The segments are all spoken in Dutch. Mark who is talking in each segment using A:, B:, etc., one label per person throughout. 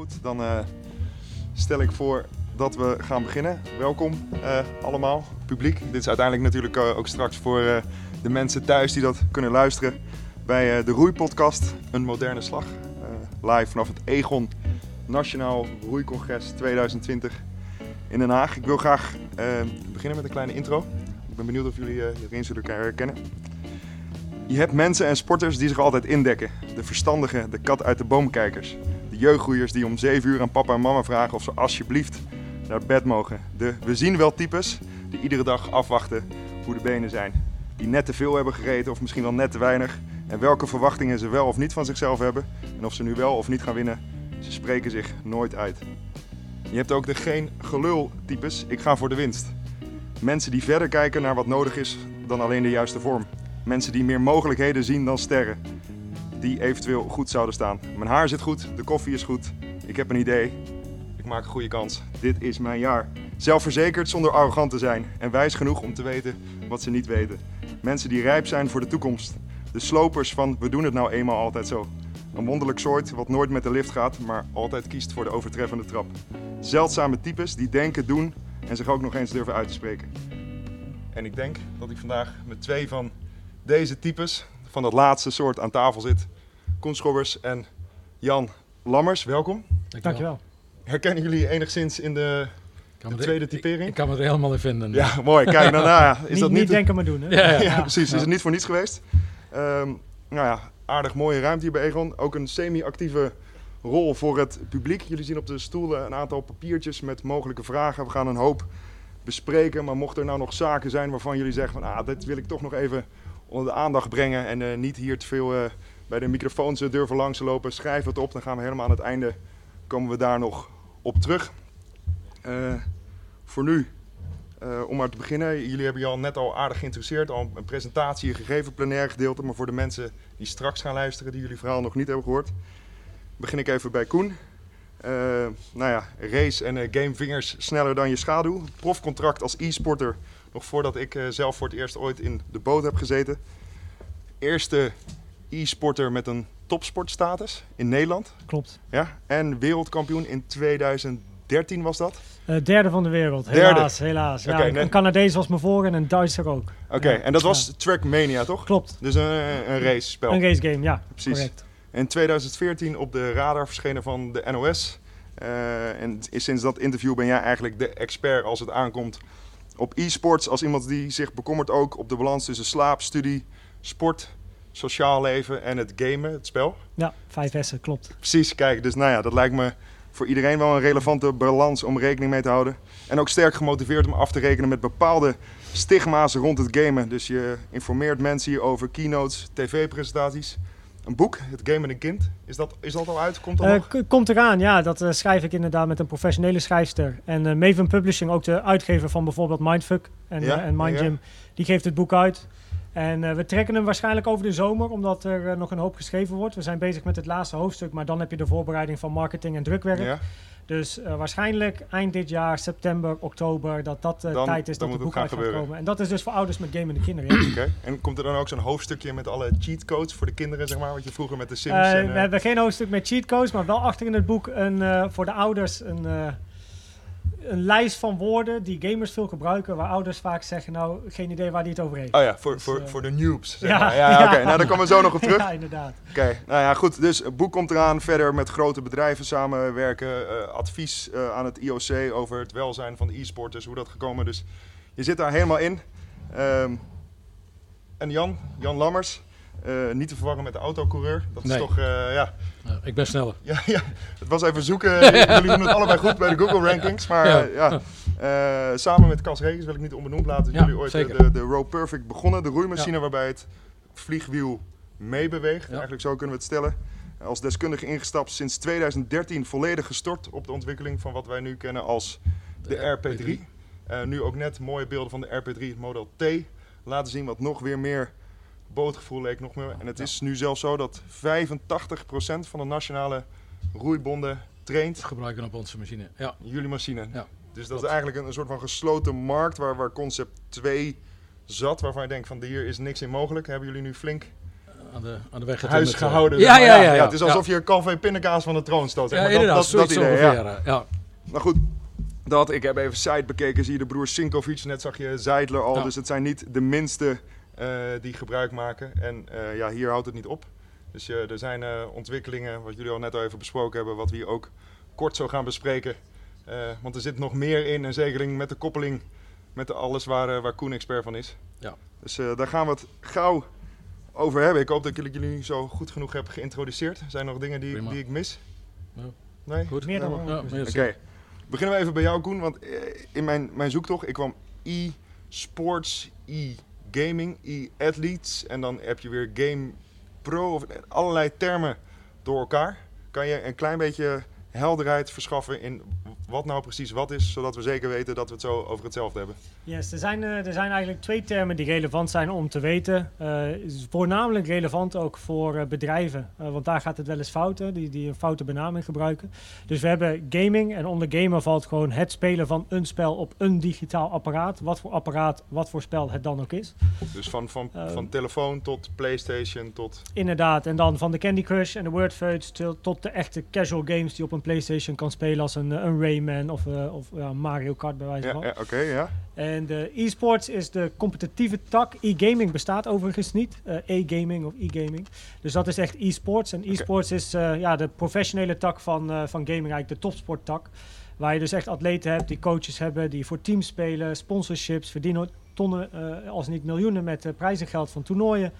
A: goed, dan eh, stel ik voor dat we gaan beginnen. Welkom eh, allemaal, publiek. Dit is uiteindelijk natuurlijk eh, ook straks voor de mensen thuis die dat kunnen luisteren bij de Roeipodcast, Een Moderne Slag. Live vanaf het Egon Nationaal Roeicongres 2020 in Den Haag. Ik wil graag beginnen met een kleine intro. Ik ben benieuwd of jullie eh hierin zullen herkennen. Je hebt mensen en sporters die zich altijd indekken. De verstandigen, de kat uit de boomkijkers. Jeugdgroeiers die om 7 uur aan papa en mama vragen of ze alsjeblieft naar bed mogen. De we zien wel types die iedere dag afwachten hoe de benen zijn. Die net te veel hebben gegeten of misschien wel net te weinig. En welke verwachtingen ze wel of niet van zichzelf hebben. En of ze nu wel of niet gaan winnen. Ze spreken zich nooit uit. Je hebt ook de geen gelul types. Ik ga voor de winst. Mensen die verder kijken naar wat nodig is dan alleen de juiste vorm. Mensen die meer mogelijkheden zien dan sterren. Die eventueel goed zouden staan. Mijn haar zit goed, de koffie is goed. Ik heb een idee. Ik maak een goede kans. Dit is mijn jaar. Zelfverzekerd zonder arrogant te zijn. En wijs genoeg om te weten wat ze niet weten. Mensen die rijp zijn voor de toekomst. De slopers van we doen het nou eenmaal altijd zo. Een wonderlijk soort wat nooit met de lift gaat, maar altijd kiest voor de overtreffende trap. Zeldzame types die denken, doen en zich ook nog eens durven uit te spreken. En ik denk dat ik vandaag met twee van deze types van dat laatste soort aan tafel zit. Koen Schobbers en Jan Lammers, welkom.
B: Dankjewel.
A: Herkennen jullie enigszins in de, de tweede typering?
B: Ik kan me er helemaal in vinden.
A: Ja, mooi. Kijk, nou, nou ja, is
C: niet,
A: dat
C: niet
A: niet...
C: denken maar doen, hè?
B: Ja, ja.
A: Ja, precies. Is het niet voor niets geweest. Ehm, nou ja, aardig mooie ruimte hier bij Egon. Ook een semi-actieve rol voor het publiek. Jullie zien op de stoelen een aantal papiertjes met mogelijke vragen. We gaan een hoop bespreken. Maar mocht er nou nog zaken zijn waarvan jullie zeggen van... Ah, dit wil ik toch nog even onder de aandacht brengen. En eh, niet hier te veel eh, bij de microfoons durven langs lopen. Schrijf het op. Dan gaan we helemaal aan het einde... komen we daar nog op terug. Eh, voor nu eh, om maar te beginnen, jullie hebben je al net al aardig geïnteresseerd, al een presentatie gegeven, plenair gedeelte. Maar voor de mensen die straks gaan luisteren, die jullie verhaal nog niet hebben gehoord, begin ik even bij Koen. Eh, nou ja, race en gamevingers sneller dan je schaduw. Profcontract als e-sporter, nog voordat ik zelf voor het eerst ooit in de boot heb gezeten. Eerste e-sporter met een topsportstatus in Nederland.
C: Klopt.
A: Ja? En wereldkampioen in 2013 was dat.
C: Eh, derde van de wereld.
A: Derde.
C: Helaas, helaas. Ja, een- Canadees was me voor en een Duitser ook.
A: Oké,
C: Ja,
A: en dat was
C: ja.
A: Trackmania toch?
C: Klopt.
A: Dus een, een race-spel.
C: Een race game, ja.
A: Precies.
C: Correct.
A: In 2014 op de radar verschenen van de NOS. Eh, en sinds dat interview ben jij eigenlijk de expert als het aankomt op e-sports. Als iemand die zich bekommert ook op de balans tussen slaap, studie, sport, sociaal leven en het gamen, het spel.
C: Ja, vijf S'en, klopt.
A: Precies, kijk, dus nou ja, dat lijkt me voor iedereen wel een relevante balans om rekening mee te houden. En ook sterk gemotiveerd om af te rekenen met bepaalde stigma's rond het gamen. Dus je informeert mensen hier over keynotes, tv-presentaties. Een boek, Het Game met een Kind. Is dat, is dat al uit? Komt dat
C: Eh,
A: nog?
C: k- komt eraan, ja. Dat eh, schrijf ik inderdaad met een professionele schrijfster. En eh, Maven Publishing, ook de uitgever van bijvoorbeeld Mindfuck en,
A: Ja,
C: en Mind
A: ja.
C: Gym, die geeft het boek uit. En eh, we trekken hem waarschijnlijk over de zomer, omdat er eh, nog een hoop geschreven wordt. We zijn bezig met het laatste hoofdstuk, maar dan heb je de voorbereiding van marketing en drukwerk.
A: Ja?
C: Dus eh, waarschijnlijk eind dit jaar, september, oktober, dat dat
A: Dan-
C: tijd is dat het boek uit gaat komen. En dat is dus voor ouders met gamende kinderen. ja.
A: Oké. En komt er dan ook zo'n hoofdstukje met alle cheatcodes voor de kinderen, zeg maar? Wat je vroeger met de Sims... En,
C: we hebben geen hoofdstuk met cheatcodes, maar wel achter in het boek een, voor de ouders een, een lijst van woorden die gamers veel gebruiken, waar ouders vaak zeggen, nou, geen idee waar die het over heeft.
A: Oh ja, voor,
C: Dus,
A: voor,
C: eh,
A: voor de noobs, zeg
C: ja,
A: maar. Ja, ja, oké. Nou, daar komen we zo nog op terug.
C: Ja, inderdaad.
A: Oké, nou ja, goed. Dus het boek komt eraan. Verder met grote bedrijven samenwerken. eh, advies eh, aan het IOC over het welzijn van de e-sporters. Hoe dat gekomen. Dus je zit daar helemaal in. Ehm, en Jan, Jan Lammers. Eh, niet te verwarren met de autocoureur. Dat is toch, eh, ja,
B: ik ben sneller.
A: ja, ja. Het was even zoeken. Jullie doen het allebei goed bij de Google rankings. Maar
B: Ja.
A: eh, ja. Samen met Cas Regens wil ik niet onbenoemd laten. Jullie ooit
B: zeker.
A: de, de Row Perfect begonnen. De roeimachine waarbij het vliegwiel meebeweegt. Eigenlijk zo kunnen we het stellen. Als deskundige ingestapt sinds 2013 volledig gestort op de ontwikkeling van wat wij nu kennen als de RP3. Eh, nu ook net mooie beelden van de RP3 het Model T laten zien wat nog weer meer bootgevoel leek. Nog meer. En het
B: Ja.
A: is nu zelfs zo dat 85% van de nationale roeibonden traint
B: Gebruiken op onze machine. Ja.
A: jullie machine.
B: Ja,
A: dus dat is eigenlijk een, een soort van gesloten markt waar, waar concept 2 zat, waarvan je denkt van hier is niks in mogelijk. Hebben jullie nu flink
B: aan de, aan de weg
A: huis
B: eh,
A: gehouden.
B: Ja,
A: zeg maar.
B: ja, ja, ja.
A: Het is alsof je Calvé pindakaas van de troon stoot.
B: Ja.
A: Dat- dat, dat, idee, ja.
B: ongeveer. eh, ja.
A: Nou goed, dat. Ik heb even site bekeken. Zie je de broer Sinkovic. Net zag je Zeidler al.
B: Ja.
A: Dus het zijn niet de minste eh, die gebruik maken. En eh, ja, hier houdt het niet op. Dus eh, er zijn eh, ontwikkelingen, wat jullie al net al even besproken hebben, wat we hier ook kort zo gaan bespreken. Eh, want er zit nog meer in. En zeker met de koppeling met de alles waar, eh, waar Koen expert van is.
B: Ja.
A: Dus eh, daar gaan we het gauw over hebben. Ik hoop dat ik jullie zo goed genoeg heb geïntroduceerd. Zijn er nog dingen die,
B: Prima.
A: die ik mis?
B: Ja.
A: Nee?
B: Goed.
C: Meer dan?
B: Ja,
A: Oké, beginnen we even bij jou Koen, want eh, in mijn, mijn zoektocht, ik kwam e-sports, e-gaming, e-athletes en dan heb je weer game pro of allerlei termen door elkaar. Kan je een klein beetje helderheid verschaffen in wat nou precies wat is, zodat we zeker weten dat we het zo over hetzelfde hebben?
C: Yes, er zijn, eh, er zijn eigenlijk twee termen die relevant zijn om te weten. Eh, voornamelijk relevant ook voor eh, bedrijven, want daar gaat het wel eens fout, hè, die, die een foute benaming gebruiken. Dus we hebben gaming en onder gamer valt gewoon het spelen van een spel op een digitaal apparaat. Wat voor apparaat, wat voor spel het dan ook is.
A: Dus van, van, van telefoon tot Playstation tot...
C: Inderdaad, en dan van de Candy Crush en de til- tot de echte casual games die op een PlayStation kan spelen als een, een Rayman of, of Mario Kart bij wijze
A: Ja,
C: van.
A: ja oké, ja.
C: En de e-sports is de competitieve tak. E-gaming bestaat overigens niet. eh, E-gaming of e-gaming. Dus dat is echt e-sports. En e-sports is eh, ja, de professionele tak van, eh, van gaming, eigenlijk de topsporttak. Waar je dus echt atleten hebt die coaches hebben, die voor teams spelen, sponsorships, verdienen tonnen, als niet miljoenen met prijzengeld van toernooien.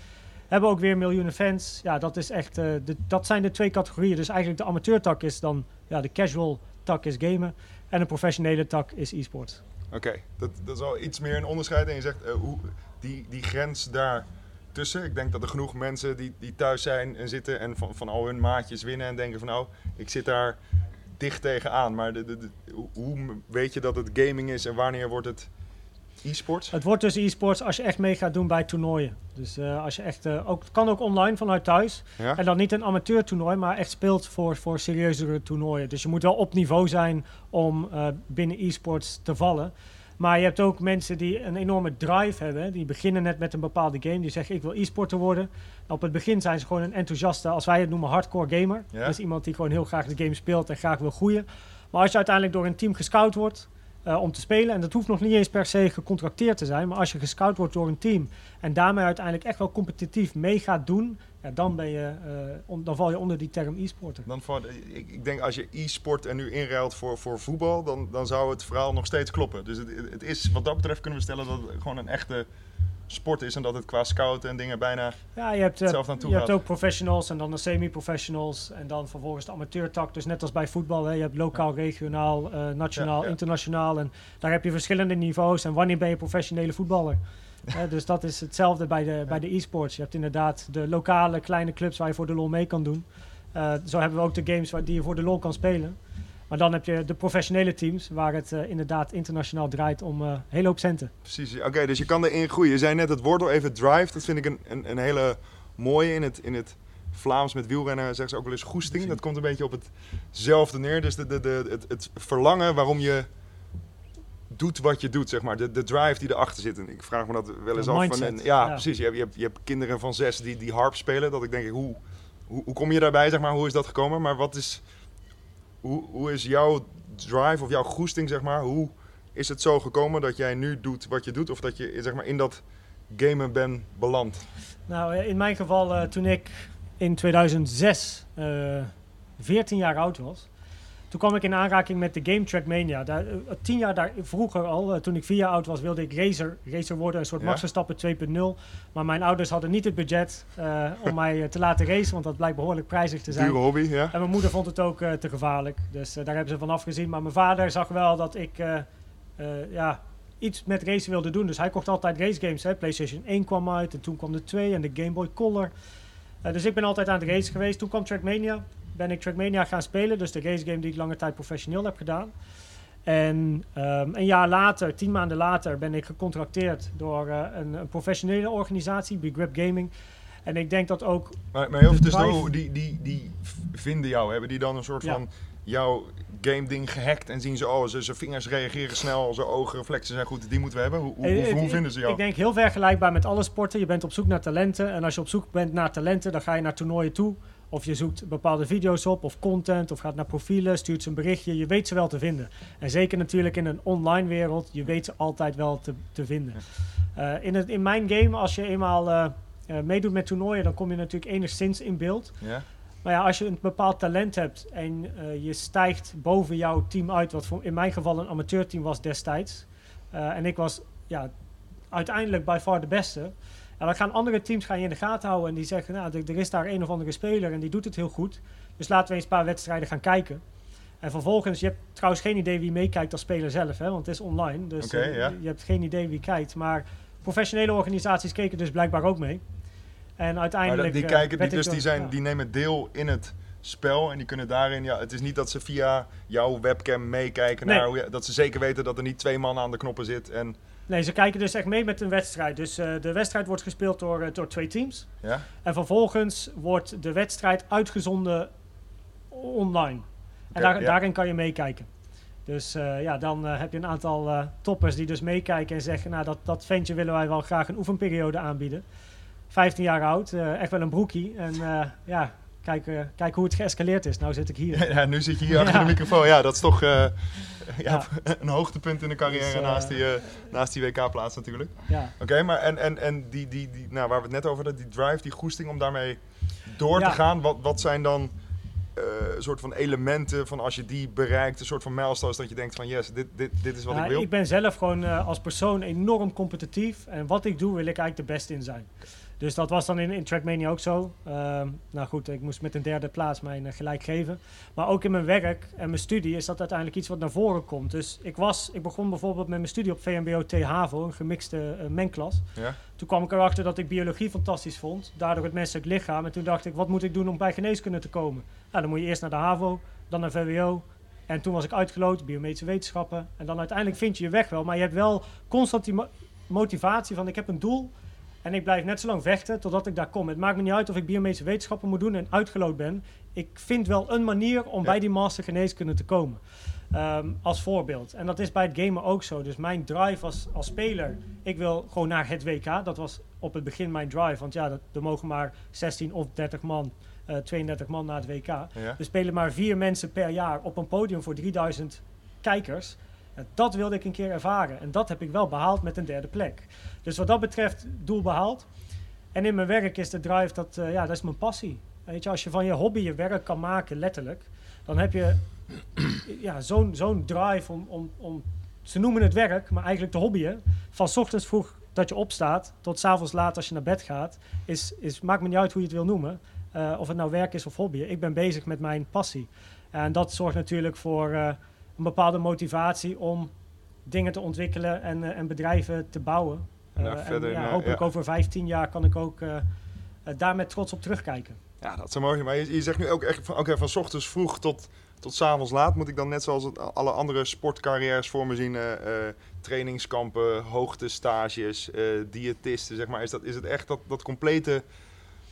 C: Hebben ook weer miljoenen fans. Ja, dat, is echt, de, dat zijn de twee categorieën. Dus eigenlijk de amateurtak is dan, ja, de casual tak is gamen. En de professionele tak is e-sports.
A: Oké, dat, dat is al iets meer een onderscheid. En je zegt, eh, hoe, die, die grens daar tussen. Ik denk dat er genoeg mensen die, die thuis zijn en zitten en van, van al hun maatjes winnen en denken van nou, ik zit daar dicht tegenaan. Maar de, hoe weet je dat het gaming is en wanneer wordt het e-sports?
C: Het wordt dus e-sports als je echt mee gaat doen bij toernooien. Dus eh, als je echt, eh, ook, het kan ook online vanuit thuis.
A: Ja?
C: En dan niet een amateurtoernooi, maar echt speelt voor, voor serieuzere toernooien. Dus je moet wel op niveau zijn om eh, binnen e-sports te vallen. Maar je hebt ook mensen die een enorme drive hebben. Die beginnen net met een bepaalde game. Die zeggen ik wil e-sporter worden. Op het begin zijn ze gewoon een enthousiaste, als wij het noemen, hardcore gamer.
A: Ja.
C: Dat is iemand die gewoon heel graag de game speelt en graag wil groeien. Maar als je uiteindelijk door een team gescout wordt eh, om te spelen, en dat hoeft nog niet eens per se gecontracteerd te zijn, maar als je gescout wordt door een team en daarmee uiteindelijk echt wel competitief mee gaat doen, ja, dan, ben je, eh, dan val je onder die term e-sporter.
A: Dan ik, ik denk als je e-sport en nu inruilt voor, voor voetbal, dan, dan zou het verhaal nog steeds kloppen. Dus het, het is, wat dat betreft kunnen we stellen dat het gewoon een echte sport is en dat het qua scouten en dingen bijna
C: Ja, je hebt, eh,
A: hetzelfde aan toe
C: je hebt ook professionals en dan de semi-professionals en dan vervolgens de amateurtak. Dus net als bij voetbal, hè, je hebt lokaal, regionaal, eh, nationaal,
A: Ja, ja.
C: internationaal. En daar heb je verschillende niveaus. En wanneer ben je professionele voetballer? Dus dat is hetzelfde bij de, bij de e-sports. Je hebt inderdaad de lokale kleine clubs waar je voor de lol mee kan doen. Eh, zo hebben we ook de games waar, die je voor de lol kan spelen. Maar dan heb je de professionele teams waar het eh, inderdaad internationaal draait om eh, een hele hoop centen.
A: Precies, oké, dus je kan erin groeien. Je zei net het woord al even drive, dat vind ik een, een, een hele mooie in het, in het Vlaams met wielrennen zeggen ze ook wel eens goesting. Dat komt een beetje op hetzelfde neer. Dus de, de, de, het, het verlangen waarom je doet wat je doet, zeg maar. De, de drive die erachter zit. En ik vraag me dat wel eens
C: De
A: af. Van, en, ja,
C: ja.
A: precies. Je hebt, je, hebt, je hebt kinderen van zes die, die harp spelen. Dat ik denk, hoe, hoe, hoe kom je daarbij, zeg maar? Hoe is dat gekomen? Maar wat is, hoe, hoe is jouw drive of jouw goesting, zeg maar? Hoe is het zo gekomen dat jij nu doet wat je doet? Of dat je zeg maar, in dat gamen bent beland?
C: Nou, eh, in mijn geval, eh, toen ik in 2006 eh 14 jaar oud was, toen kwam ik in aanraking met de Game Trackmania. Daar, eh, tien jaar daar, vroeger al, eh, toen ik vier jaar oud was, wilde ik racer, racer worden, een soort
A: Ja.
C: Max Verstappen 2.0. Maar mijn ouders hadden niet het budget eh, om mij te laten racen, want dat blijkt behoorlijk prijzig te zijn.
A: Dure hobby, ja?
C: En mijn moeder vond het ook te gevaarlijk. Dus daar hebben ze van afgezien. Maar mijn vader zag wel dat ik ja, iets met racen wilde doen. Dus hij kocht altijd racegames. Hè. PlayStation 1 kwam uit en toen kwam de 2 en de Game Boy Color. Dus ik ben altijd aan het racen geweest. Toen kwam Trackmania. Ben ik Trackmania gaan spelen. Dus de racegame die ik lange tijd professioneel heb gedaan. En ehm, een jaar later, tien maanden later, ben ik gecontracteerd door eh, een, een professionele organisatie, Big Grip Gaming. En ik denk dat ook
A: Maar, maar heel tussendoor,
C: drive.
A: die, die, die vinden jou? Hebben die dan een soort
C: Ja.
A: van jouw game ding gehackt en zien ze, oh, ze- zijn vingers reageren snel, zijn oogreflexen zijn goed, die moeten we hebben? Hoe, hoe,
C: Eh,
A: hoe,
C: ik-
A: vinden ze jou?
C: Ik denk heel vergelijkbaar met alle sporten. Je bent op zoek naar talenten. En als je op zoek bent naar talenten, dan ga je naar toernooien toe. Of je zoekt bepaalde video's op of content. Of gaat naar profielen, stuurt ze een berichtje. Je weet ze wel te vinden. En zeker natuurlijk in een online wereld. Je weet ze altijd wel te, te vinden. Eh, in, het, in mijn game, als je eenmaal eh, eh, meedoet met toernooien, dan kom je natuurlijk enigszins in beeld.
A: ja?
C: Maar ja, als je een bepaald talent hebt en je stijgt boven jouw team uit, wat voor, in mijn geval een amateurteam was destijds. en ik was ja, uiteindelijk by far de beste. En dan gaan andere teams gaan je in de gaten houden en die zeggen, nou, er, er is daar een of andere speler en die doet het heel goed. Dus laten we eens een paar wedstrijden gaan kijken. En vervolgens, je hebt trouwens geen idee wie meekijkt als speler zelf, hè, want het is online. Dus eh, je hebt geen idee wie kijkt. Maar professionele organisaties keken dus blijkbaar ook mee. En
A: Maar
C: uiteindelijk...
A: dat- die
C: eh,
A: kijken, die, dus die, zijn,
C: ja.
A: die nemen deel in het spel en die kunnen daarin, ja, het is niet dat ze via jouw webcam meekijken
C: Nee.
A: naar hoe je, dat ze zeker weten dat er niet twee man aan de knoppen zit en,
C: Nee, ze kijken dus echt mee met een wedstrijd. Dus eh, de wedstrijd wordt gespeeld door, eh, door twee teams.
A: ja?
C: En vervolgens wordt de wedstrijd uitgezonden online. En daar,
A: ja.
C: daarin kan je meekijken. Dus eh, ja, dan heb je een aantal toppers die dus meekijken en zeggen... nou, dat, dat ventje willen wij wel graag een oefenperiode aanbieden. 15 jaar oud, echt wel een broekie. En ja, kijk, eh, kijk hoe het geëscaleerd is. Nou zit ik hier.
A: Ja, nu zit je hier achter de microfoon. Ja, dat is toch eh, een hoogtepunt in de carrière
C: Dus, eh,
A: naast die, naast die WK-plaats natuurlijk.
C: Ja.
A: Oké, maar en, en, en die, die, die, nou, waar we het net over hadden, die drive, die goesting om daarmee door te gaan. Wat, wat zijn dan een soort van elementen van als je die bereikt, een soort van milestones dat je denkt van yes, dit, dit, dit is wat
C: Ja,
A: ik wil?
C: ik ben zelf gewoon als persoon enorm competitief. En wat ik doe, wil ik eigenlijk de beste in zijn. Dus dat was dan in, in Trackmania ook zo. Ehm, nou goed, ik moest met een derde plaats mijn eh, gelijk geven. Maar ook in mijn werk en mijn studie is dat uiteindelijk iets wat naar voren komt. Dus ik, was, ik begon bijvoorbeeld met mijn studie op VMBO T HAVO, een gemixte eh, mengklas.
A: Ja?
C: Toen kwam ik erachter dat ik biologie fantastisch vond. Daardoor het menselijk lichaam. En toen dacht ik, wat moet ik doen om bij geneeskunde te komen? Nou, dan moet je eerst naar de HAVO, dan naar VWO. En toen was ik uitgeloot, biomedische wetenschappen. En dan uiteindelijk vind je je weg wel. Maar je hebt wel constant die mo- motivatie van, ik heb een doel. En ik blijf net zo lang vechten totdat ik daar kom. Het maakt me niet uit of ik biomedische wetenschappen moet doen en uitgeloot ben. Ik vind wel een manier om
A: Ja.
C: bij die master geneeskunde te komen. Ehm, als voorbeeld. En dat is bij het gamen ook zo. Dus mijn drive als, als speler, ik wil gewoon naar het WK. Dat was op het begin mijn drive. Want ja, dat, er mogen maar 16 of 30 man, eh 32 man naar het WK.
A: Ja?
C: Er spelen maar vier mensen per jaar op een podium voor 3000 kijkers. Dat wilde ik een keer ervaren. En dat heb ik wel behaald met een derde plek. Dus wat dat betreft, doel behaald. En in mijn werk is de drive, dat, eh, ja, dat is mijn passie. Weet je, als je van je hobby je werk kan maken, letterlijk, dan heb je ja, zo'n zo'n drive om, om, om, ze noemen het werk, maar eigenlijk te hobbyen. Van ochtends vroeg dat je opstaat, tot 's avonds laat als je naar bed gaat, is, is, maakt me niet uit hoe je het wil noemen. Eh, of het nou werk is of hobby. Ik ben bezig met mijn passie. En dat zorgt natuurlijk voor eh, een bepaalde motivatie om dingen te ontwikkelen en, eh, en bedrijven te bouwen.
A: En
C: Eh, ja,
A: naar-
C: hopelijk
A: ja.
C: over 15 jaar kan ik ook eh, eh, daar met trots op terugkijken.
A: Ja, dat is mooi. Maar je, je zegt nu ook echt van, oké, van 's ochtends vroeg tot, tot 's avonds laat moet ik dan net zoals alle andere sportcarrières voor me zien. eh, eh, trainingskampen, hoogtestages, eh diëtisten, zeg maar. Is, dat, is het echt dat, dat complete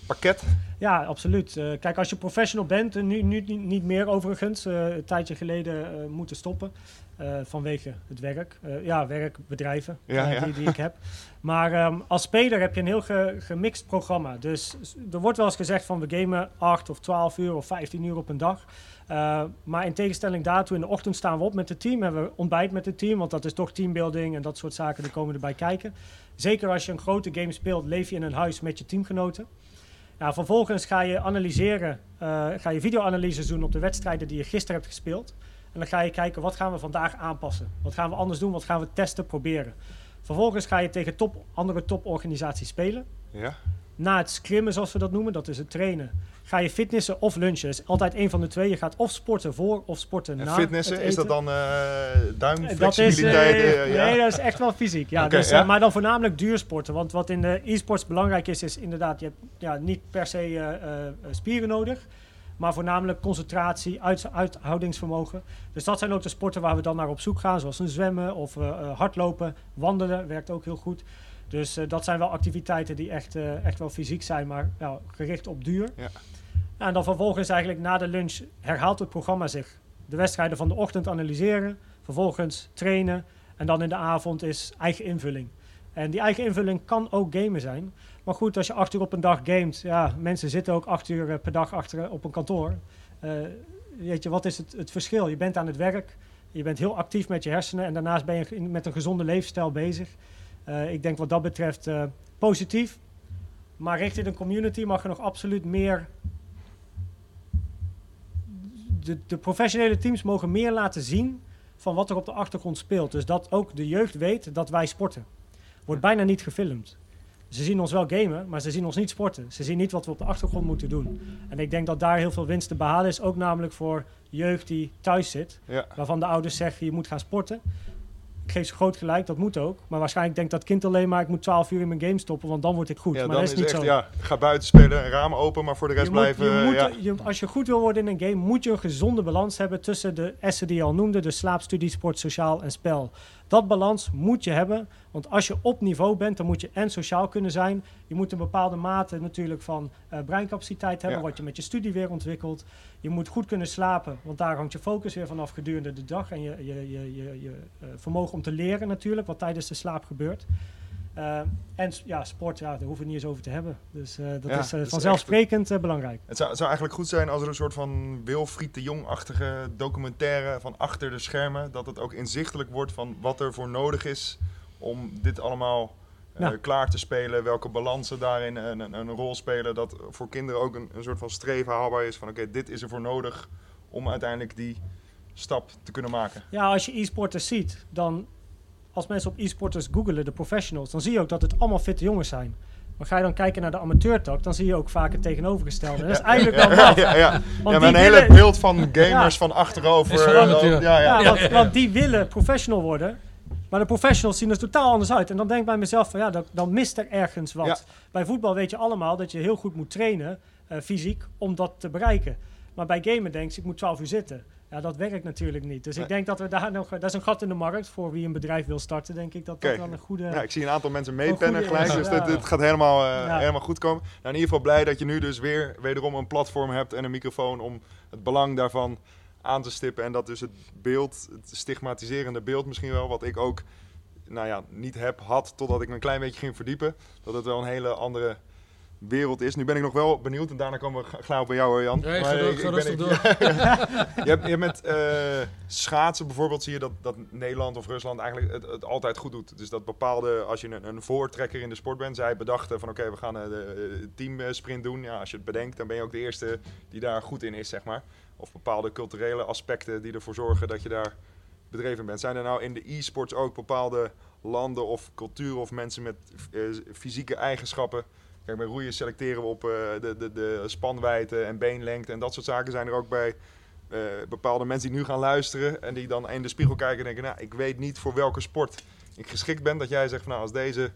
A: pakket?
C: Ja, absoluut. Eh, kijk, als je professional bent, en nu, nu niet- meer overigens, eh, een tijdje geleden eh, moeten stoppen eh, vanwege het werk. Eh, ja, werkbedrijven
A: Ja,
C: eh,
A: ja.
C: Die, die ik heb. Maar ehm, als speler heb je een heel ge- gemixt programma. Dus er wordt wel eens gezegd van we gamen 8 of 12 uur of 15 uur op een dag. Eh, maar in tegenstelling daartoe, in de ochtend staan we op met het team. Hebben we ontbijt met het team, want dat is toch teambuilding en dat soort zaken die komen erbij kijken. Zeker als je een grote game speelt, leef je in een huis met je teamgenoten. Nou, vervolgens ga je analyseren, eh, ga je videoanalyses doen op de wedstrijden die je gisteren hebt gespeeld. En dan ga je kijken, wat gaan we vandaag aanpassen? Wat gaan we anders doen? Wat gaan we testen, proberen? Vervolgens ga je tegen top, andere toporganisaties spelen.
A: Ja?
C: Na het scrimmen, zoals we dat noemen, dat is het trainen, ga je fitnessen of lunchen. Dat is altijd één van de twee. Je gaat of sporten voor of sporten
A: En
C: na
A: fitnessen,
C: het
A: is dat dan eh
C: Dat is,
A: duimflexibiliteit?
C: eh,
A: eh, ja?
C: Nee, dat is echt wel fysiek. Ja, dus,
A: ja.
C: eh, maar dan voornamelijk duursporten. Want wat in de e-sports belangrijk is, is inderdaad, je hebt ja, niet per se eh, eh, spieren nodig. Maar voornamelijk concentratie, uit, uithoudingsvermogen. Dus dat zijn ook de sporten waar we dan naar op zoek gaan. Zoals een zwemmen of eh, eh, hardlopen. Wandelen werkt ook heel goed. Dus eh, dat zijn wel activiteiten die echt, eh, echt wel fysiek zijn, maar ja, gericht op duur.
A: Ja.
C: En dan vervolgens eigenlijk na de lunch herhaalt het programma zich. De wedstrijden van de ochtend analyseren, vervolgens trainen en dan in de avond is eigen invulling. En die eigen invulling kan ook gamen zijn. Maar goed, als je acht uur op een dag gamet, ja, mensen zitten ook acht uur eh, per dag achter op een kantoor. Uh, weet je, wat is het, het verschil? Je bent aan het werk, je bent heel actief met je hersenen en daarnaast ben je met een gezonde leefstijl bezig. Uh, ik denk wat dat betreft uh, positief. Maar richting een community mag er nog absoluut meer. De, de professionele teams mogen meer laten zien van wat er op de achtergrond speelt. Dus dat ook de jeugd weet dat wij sporten. Wordt bijna niet gefilmd. Ze zien ons wel gamen, maar ze zien ons niet sporten. Ze zien niet wat we op de achtergrond moeten doen. En ik denk dat daar heel veel winst te behalen is. Ook namelijk voor jeugd die thuis zit.
A: Ja.
C: Waarvan de ouders zeggen, je moet gaan sporten. Geef ze groot gelijk, dat moet ook. Maar waarschijnlijk denkt dat kind alleen maar, ik moet 12 uur in mijn game stoppen, want dan word ik goed.
A: Ja,
C: maar dat is niet
A: echt,
C: zo.
A: Ja, ga buiten spelen, een raam open, maar voor de rest
C: Je moet-
A: blijven...
C: je moet-
A: ja.
C: je- als je goed wil worden in een game, moet je een gezonde balans hebben tussen de essen die je al noemde, de slaap, studie, sport, sociaal en spel. Dat balans moet je hebben, want als je op niveau bent, dan moet je en sociaal kunnen zijn. Je moet een bepaalde mate natuurlijk van eh, breincapaciteit hebben,
A: Ja.
C: wat je met je studie weer ontwikkelt. Je moet goed kunnen slapen, want daar hangt je focus weer vanaf gedurende de dag en je, je, je, je, je eh, vermogen om te leren natuurlijk, wat tijdens de slaap gebeurt. Eh, en ja, sport, ja, daar hoeven we niet eens over te hebben. Dus eh, dat
A: Ja,
C: is eh,
A: dat is
C: vanzelfsprekend belangrijk.
A: Het zou, het zou eigenlijk goed zijn als er een soort van Wilfried de Jong-achtige documentaire van achter de schermen, dat het ook inzichtelijk wordt van wat er voor nodig is om dit allemaal klaar te spelen, welke balansen daarin een, een, een rol spelen, dat voor kinderen ook een, een soort van streven haalbaar is van oké, dit is er voor nodig om uiteindelijk die stap te kunnen maken.
C: Ja, als je e-sporters ziet, dan als mensen op e-sporters googelen, de professionals, dan zie je ook dat het allemaal fitte jongens zijn. Maar ga je dan kijken naar de amateurtak, dan zie je ook vaak het tegenovergestelde. Dat is eigenlijk wel
A: ja,
C: maf.
A: ja, ja.
C: Want
A: ja, maar
C: die
A: een hele
C: willen-
A: beeld van gamers
C: Ja.
A: van achterover.
B: Is van
A: eh, ja, ja.
C: Ja, want, want die willen professional worden. Maar de professionals zien er totaal anders uit. En dan denk ik bij mezelf van ja, dan, dan mist er ergens wat.
A: Ja.
C: Bij voetbal weet je allemaal dat je heel goed moet trainen, eh, fysiek, om dat te bereiken. Maar bij gamen denk je, ik moet 12 uur zitten. Ja, dat werkt natuurlijk niet. Dus
A: Nee.
C: ik denk dat we daar nog... Dat is een gat in de markt voor wie een bedrijf wil starten, denk ik. Dat dat wel een goede...
A: Ja, ik zie een aantal mensen meepennen gelijk, dus
C: ja.
A: dit, dit gaat helemaal, eh,
C: Ja.
A: helemaal goed komen. Nou, in ieder geval blij dat je nu dus weer wederom een platform hebt en een microfoon om het belang daarvan aan te stippen. En dat dus het beeld, het stigmatiserende beeld misschien wel, wat ik ook nou ja, niet heb, had, totdat ik me een klein beetje ging verdiepen. Dat het wel een hele andere wereld is. Nu ben ik nog wel benieuwd en daarna komen we gauw bij jou, hoor, Jan.
B: Nee,
A: Maar ik-
B: ga rustig door.
A: je hebt, je met eh, schaatsen bijvoorbeeld zie je dat, dat Nederland of Rusland eigenlijk het, het altijd goed doet. Dus dat bepaalde, als je een, een voortrekker in de sport bent, zij bedachten van oké, we gaan eh, de eh, teamsprint doen. Ja, als je het bedenkt, dan ben je ook de eerste die daar goed in is, zeg maar. Of bepaalde culturele aspecten die ervoor zorgen dat je daar bedreven bent. Zijn er nou in de e-sports ook bepaalde landen of culturen of mensen met fysieke eigenschappen? Kijk, roeien selecteren we op eh, de, de, de spanwijdte en beenlengte en dat soort zaken. Zijn er ook bij eh, bepaalde mensen die nu gaan luisteren en die dan in de spiegel kijken en denken, nou, ik weet niet voor welke sport ik geschikt ben. Dat jij zegt van, nou, als deze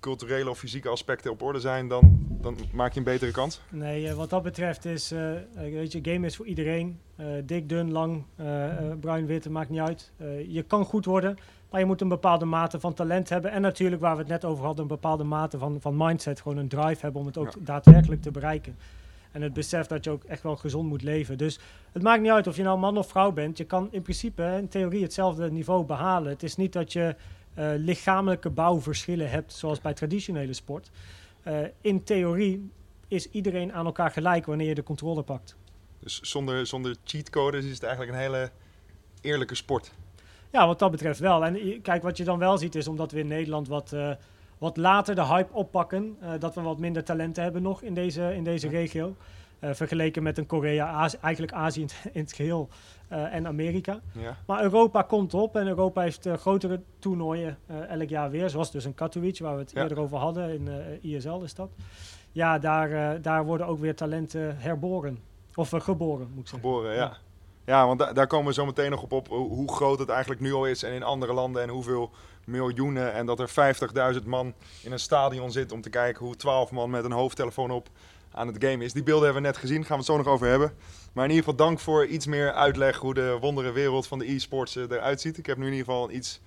A: culturele of fysieke aspecten op orde zijn, dan, dan maak je een betere kans.
C: Nee, eh, wat dat betreft is, weet je, game is voor iedereen. Eh, dik, dun, lang, bruin, wit, maakt niet uit. Je kan goed worden, maar je moet een bepaalde mate van talent hebben. En natuurlijk, waar we het net over hadden, een bepaalde mate van, van mindset. Gewoon een drive hebben om het ook
A: Ja.
C: daadwerkelijk te bereiken. En het besef dat je ook echt wel gezond moet leven. Dus het maakt niet uit of je nou man of vrouw bent. Je kan in principe in theorie hetzelfde niveau behalen. Het is niet dat je eh, lichamelijke bouwverschillen hebt, zoals bij traditionele sport. Eh, in theorie is iedereen aan elkaar gelijk wanneer je de controle pakt.
A: Dus zonder, zonder cheatcodes is het eigenlijk een hele eerlijke sport.
C: Ja, wat dat betreft wel. En kijk, wat je dan wel ziet is, omdat we in Nederland wat, eh, wat later de hype oppakken, eh, dat we wat minder talenten hebben nog in deze, in deze regio. Eh, vergeleken met een Korea, Azië, eigenlijk Azië in, het- in het geheel eh, en Amerika.
A: Ja.
C: Maar Europa komt op en Europa heeft grotere toernooien elk jaar weer. Zoals dus een Katowice, waar we het
A: Ja.
C: eerder over hadden. In ISL is dat. Ja, daar, daar worden ook weer talenten herboren. Of geboren, moet ik zeggen.
A: Geboren, ja.
C: Ja.
A: Want da- daar komen we zo meteen nog op, op hoe groot het eigenlijk nu al is en in andere landen en hoeveel miljoenen. En dat er 50.000 man in een stadion zit om te kijken hoe 12 man met een hoofdtelefoon op aan het game is. Die beelden hebben we net gezien, gaan we het zo nog over hebben. Maar in ieder geval dank voor iets meer uitleg hoe de wondere wereld van de e-sports eh, eruit ziet. Ik heb nu in ieder geval een iets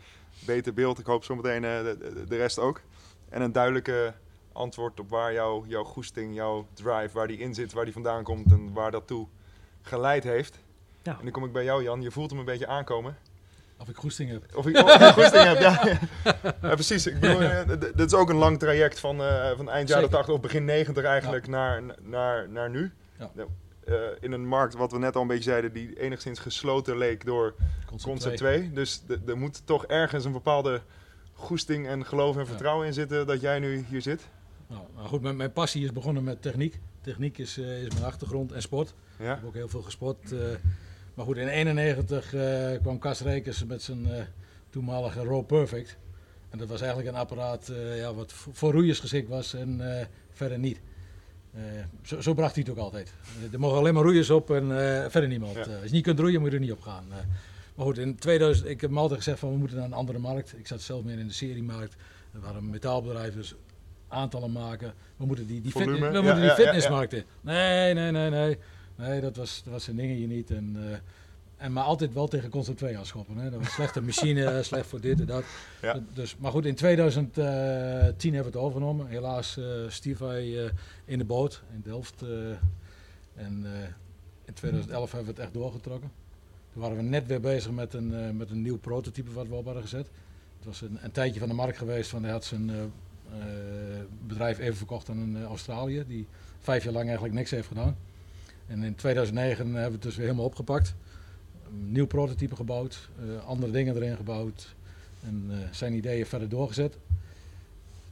A: beter beeld. Ik hoop zo meteen eh, de, de- de rest ook. En een duidelijke antwoord op waar jouw, jouw goesting, jouw drive, waar die in zit, waar die vandaan komt en waar dat toe geleid heeft.
C: Ja.
A: En dan kom ik bij jou, Jan. Je voelt hem een beetje aankomen.
B: Of ik goesting heb.
A: Of ik, of ik goesting heb, ja. ja. precies. Ik bedoel, eh, dit is ook een lang traject van, eh, van eind jaren
B: Zeker.
A: 80 of begin 90 eigenlijk naar, naar, naar nu.
B: Ja.
A: Nou, eh, in een markt, wat we net al een beetje zeiden, die enigszins gesloten leek door
B: Concept
A: Concept
B: 2.
A: 2. Dus er moet toch ergens een bepaalde goesting en geloof en
B: Ja.
A: vertrouwen in zitten dat jij nu hier zit.
B: Nou, nou goed, mijn, mijn passie is begonnen met techniek. Techniek is, eh, is mijn achtergrond en sport. Ik heb ook heel veel gesport. Maar goed, in 91 eh, kwam Cas Rekers met zijn eh, toenmalige Raw Perfect. En dat was eigenlijk een apparaat eh, ja, wat voor roeiers geschikt was en verder niet. Zo, zo bracht hij het ook altijd. Er mogen alleen maar roeiers op en verder niemand.
A: Ja.
B: Als je niet kunt roeien, moet je er niet op gaan. Maar goed, in 2000, ik heb me altijd gezegd van we moeten naar een andere markt. Ik zat zelf meer in de seriemarkt. We waren een metaalbedrijf, dus aantallen maken. We moeten die, die, we
A: ja,
B: moeten die
A: ja.
B: fitnessmarkt in. Nee, nee, nee, nee. Nee, dat was, dat was zijn ding hier niet. En, eh, en maar altijd wel tegen Concept 2 aanschoppen. Hè. Dat was slechte machine, slecht voor dit en dat.
A: Ja.
B: Dus, maar goed, in 2010 hebben we het overgenomen. Helaas eh stierf hij eh, in de boot in Delft. en in 2011 hebben we het echt doorgetrokken. Toen waren we net weer bezig met een, met een nieuw prototype wat we op hadden gezet. Het was een, een tijdje van de markt geweest, want hij had zijn bedrijf even verkocht aan een Australië, die vijf jaar lang eigenlijk niks heeft gedaan. En in 2009 hebben we het dus weer helemaal opgepakt. Een nieuw prototype gebouwd, eh, andere dingen erin gebouwd en eh, zijn ideeën verder doorgezet.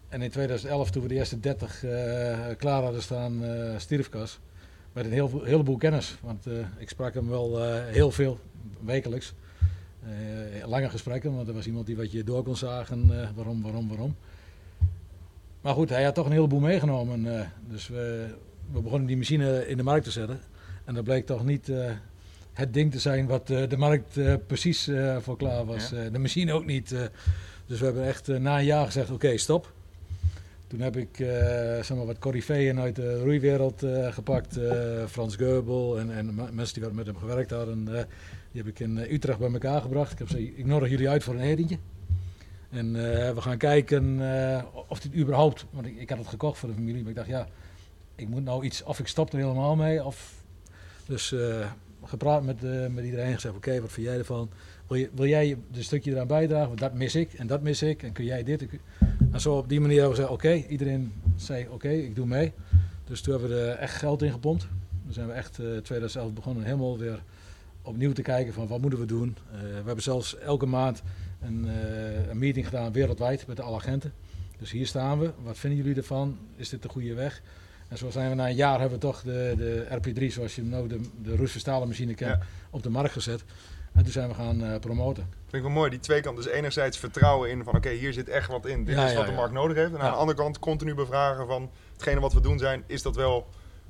B: En in 2011, toen we de eerste 30 eh, klaar hadden staan, stierfkas, met een heel, heleboel kennis. Want ik sprak hem wel heel veel, wekelijks. Eh, lange gesprekken, want er was iemand die wat je door kon zagen. eh, waarom, waarom, waarom. Maar goed, hij had toch een heleboel meegenomen. dus we, we begonnen die machine in de markt te zetten. En dat bleek toch niet eh, het ding te zijn wat eh, de markt eh, precies voor klaar was.
A: Ja.
B: De machine ook niet. dus we hebben echt na een jaar gezegd, oké, stop. Toen heb ik zeg maar wat coryfeeën uit de roeiwereld gepakt. Frans Geubel en, en mensen die met hem gewerkt hadden. die heb ik in Utrecht bij elkaar gebracht. Ik heb gezegd, ik nodig jullie uit voor een etentje. En we gaan kijken of dit überhaupt... Want ik, ik had het gekocht voor de familie. Maar ik dacht, ja, ik moet nou iets... Of ik stop er helemaal mee. Of, dus eh, gepraat met, eh, met iedereen. Gezegd, oké, wat vind jij ervan? Wil, je, wil jij een stukje eraan bijdragen? Want dat mis ik en dat mis ik. En kun jij dit? En zo op die manier hebben we gezegd, oké. iedereen zei, oké, ik doe mee. Dus toen hebben we er echt geld in gepompt. Dan zijn we echt eh 2011 begonnen helemaal weer opnieuw te kijken van wat moeten we doen. We hebben zelfs elke maand een, een meeting gedaan wereldwijd met alle agenten. Dus hier staan we. Wat vinden jullie ervan? Is dit de goede weg? En zo zijn we na een jaar hebben we toch de, de RP3, zoals je hem nou de, de Roes Verstalen machine kent,
A: Ja.
B: op de markt gezet. En toen zijn we gaan eh, promoten.
A: Vind ik wel mooi, die twee kanten. Dus enerzijds vertrouwen in van oké, hier zit echt wat in. Dit
B: Ja,
A: is
B: ja,
A: wat de markt nodig heeft. En aan de andere kant continu bevragen van hetgene wat we doen zijn, is dat wel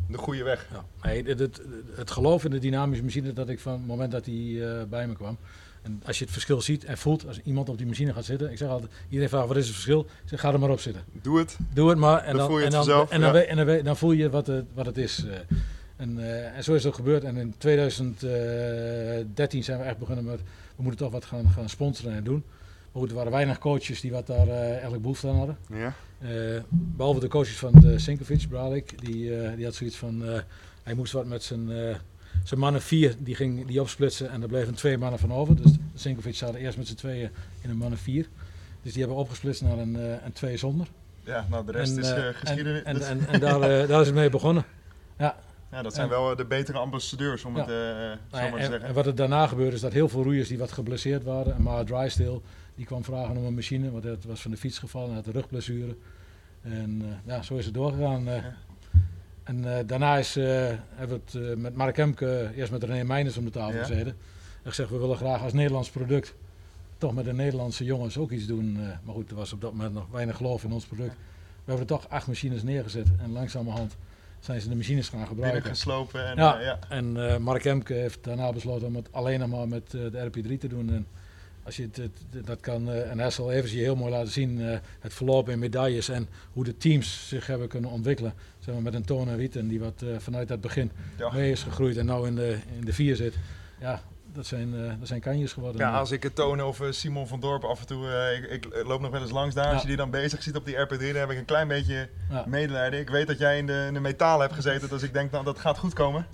A: de goede weg?
B: Ja. Nee, het, het, het geloof in de dynamische machine dat ik van het moment dat hij eh, bij me kwam. En als je het verschil ziet en voelt, als iemand op die machine gaat zitten. Ik zeg altijd, iedereen vraagt wat is het verschil? Ik zeg, ga er maar op zitten.
A: Doe het.
B: Doe het maar. En
A: Dan voel je
B: en
A: het
B: dan, voel je wat het, wat het is. eh. En, eh, en zo is het ook gebeurd. En in 2013 zijn we echt begonnen met, we moeten toch wat gaan, gaan sponsoren en doen. Maar goed, er waren weinig coaches die wat daar eh, eigenlijk behoefte aan hadden.
A: Ja.
B: Eh, behalve de coaches van de Sinkovic, Bralik, die, die had zoiets van, hij moest wat met zijn, zijn mannen vier, die ging die opsplitsen en er bleven twee mannen van over. Dus de Sinkovic zaten eerst met z'n tweeën in een mannen vier. Dus die hebben opgesplitst naar een, eh, een twee zonder.
A: ja, nou de rest
B: En,
A: is
B: eh,
A: geschiedenis.
B: En, en, en, en daar, daar is het mee begonnen.
A: ja, dat zijn
B: en-
A: wel de betere ambassadeurs, om
B: Ja.
A: het zo maar te
B: en,
A: zeggen.
B: en wat er daarna gebeurde is dat heel veel roeiers die wat geblesseerd waren. En maar Drysdale, die kwam vragen om een machine, want hij was van de fiets gevallen en had een rugblessure. En ja, zo is het doorgegaan.
A: Ja.
B: En eh, daarna is, eh, hebben we het eh, met Mark Hemke, eerst met René Meijners om de tafel
A: Ja.
B: gezeten. En gezegd, we willen graag als Nederlands product toch met de Nederlandse jongens ook iets doen. maar goed, er was op dat moment nog weinig geloof in ons product. We hebben er toch acht machines neergezet en langzamerhand zijn ze de machines gaan gebruiken.
A: Binnengeslopen en
B: Ja.
A: ja.
B: En Mark Hemke heeft daarna besloten om het alleen nog maar met de RP3 te doen. En als je het, het- dat kan, eh, en hij zal even je heel mooi laten zien, eh, het verloop in medailles en hoe de teams zich hebben kunnen ontwikkelen. Zeg maar met een Toon en Wieten die wat eh, vanuit het begin
A: Ja.
B: mee is gegroeid en nou in de, in de vier zit. Ja, dat zijn, dat zijn kanjes geworden.
A: Ja, als ik het toon of eh, Simon van Dorp af en toe, ik, ik loop nog wel eens langs daar, als je die dan bezig ziet op die RP3, dan heb ik een klein beetje
B: Ja.
A: medelijden. Ik weet dat jij in de, in de metaal hebt gezeten, dus ik denk nou dat gaat goed komen.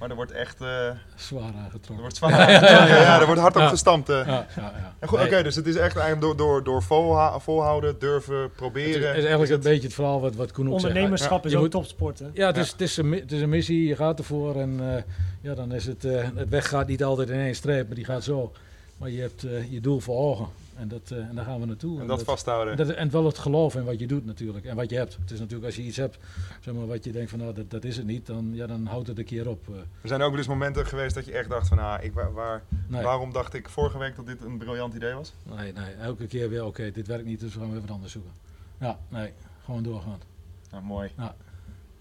A: Maar er wordt echt, eh, er
B: Zwaar aangetrokken.
A: wordt zwaar aangetrokken. ja, er wordt hard op
B: Ja.
A: gestampt.
B: Ja, ja, ja.
A: En goed, Oké, dus het is echt eigenlijk door, door, door volha- volhouden, durven,
B: het is,
A: proberen.
B: het is eigenlijk een beetje het verhaal wat, wat Koen ook zegt.
C: Ondernemerschap
B: Ja,
C: is ook
B: moet-
C: topsport. Hè?
B: Ja, het is,
A: Ja.
B: Het, is een, het is een missie, je gaat ervoor en eh, ja, dan is het, eh, het weg gaat niet altijd in één streep, maar die gaat zo. Maar je hebt eh, je doel voor ogen en, dat, eh, en daar gaan we naartoe.
A: en dat vasthouden.
B: dat, en wel het geloof in wat je doet natuurlijk en wat je hebt. Het is natuurlijk als je iets hebt zeg maar, wat je denkt van nou dat, dat is het niet, dan, ja, dan houdt het een keer op. eh.
A: Er zijn ook wel eens momenten geweest dat je echt dacht van, ah, ik, waar, waar-
B: nee,
A: waarom dacht ik vorige week dat dit een briljant idee was?
B: nee, nee, elke keer weer oké, dit werkt niet, dus we gaan weer wat anders zoeken. Ja, nee, gewoon doorgaan.
A: Nou, mooi.
B: Ja.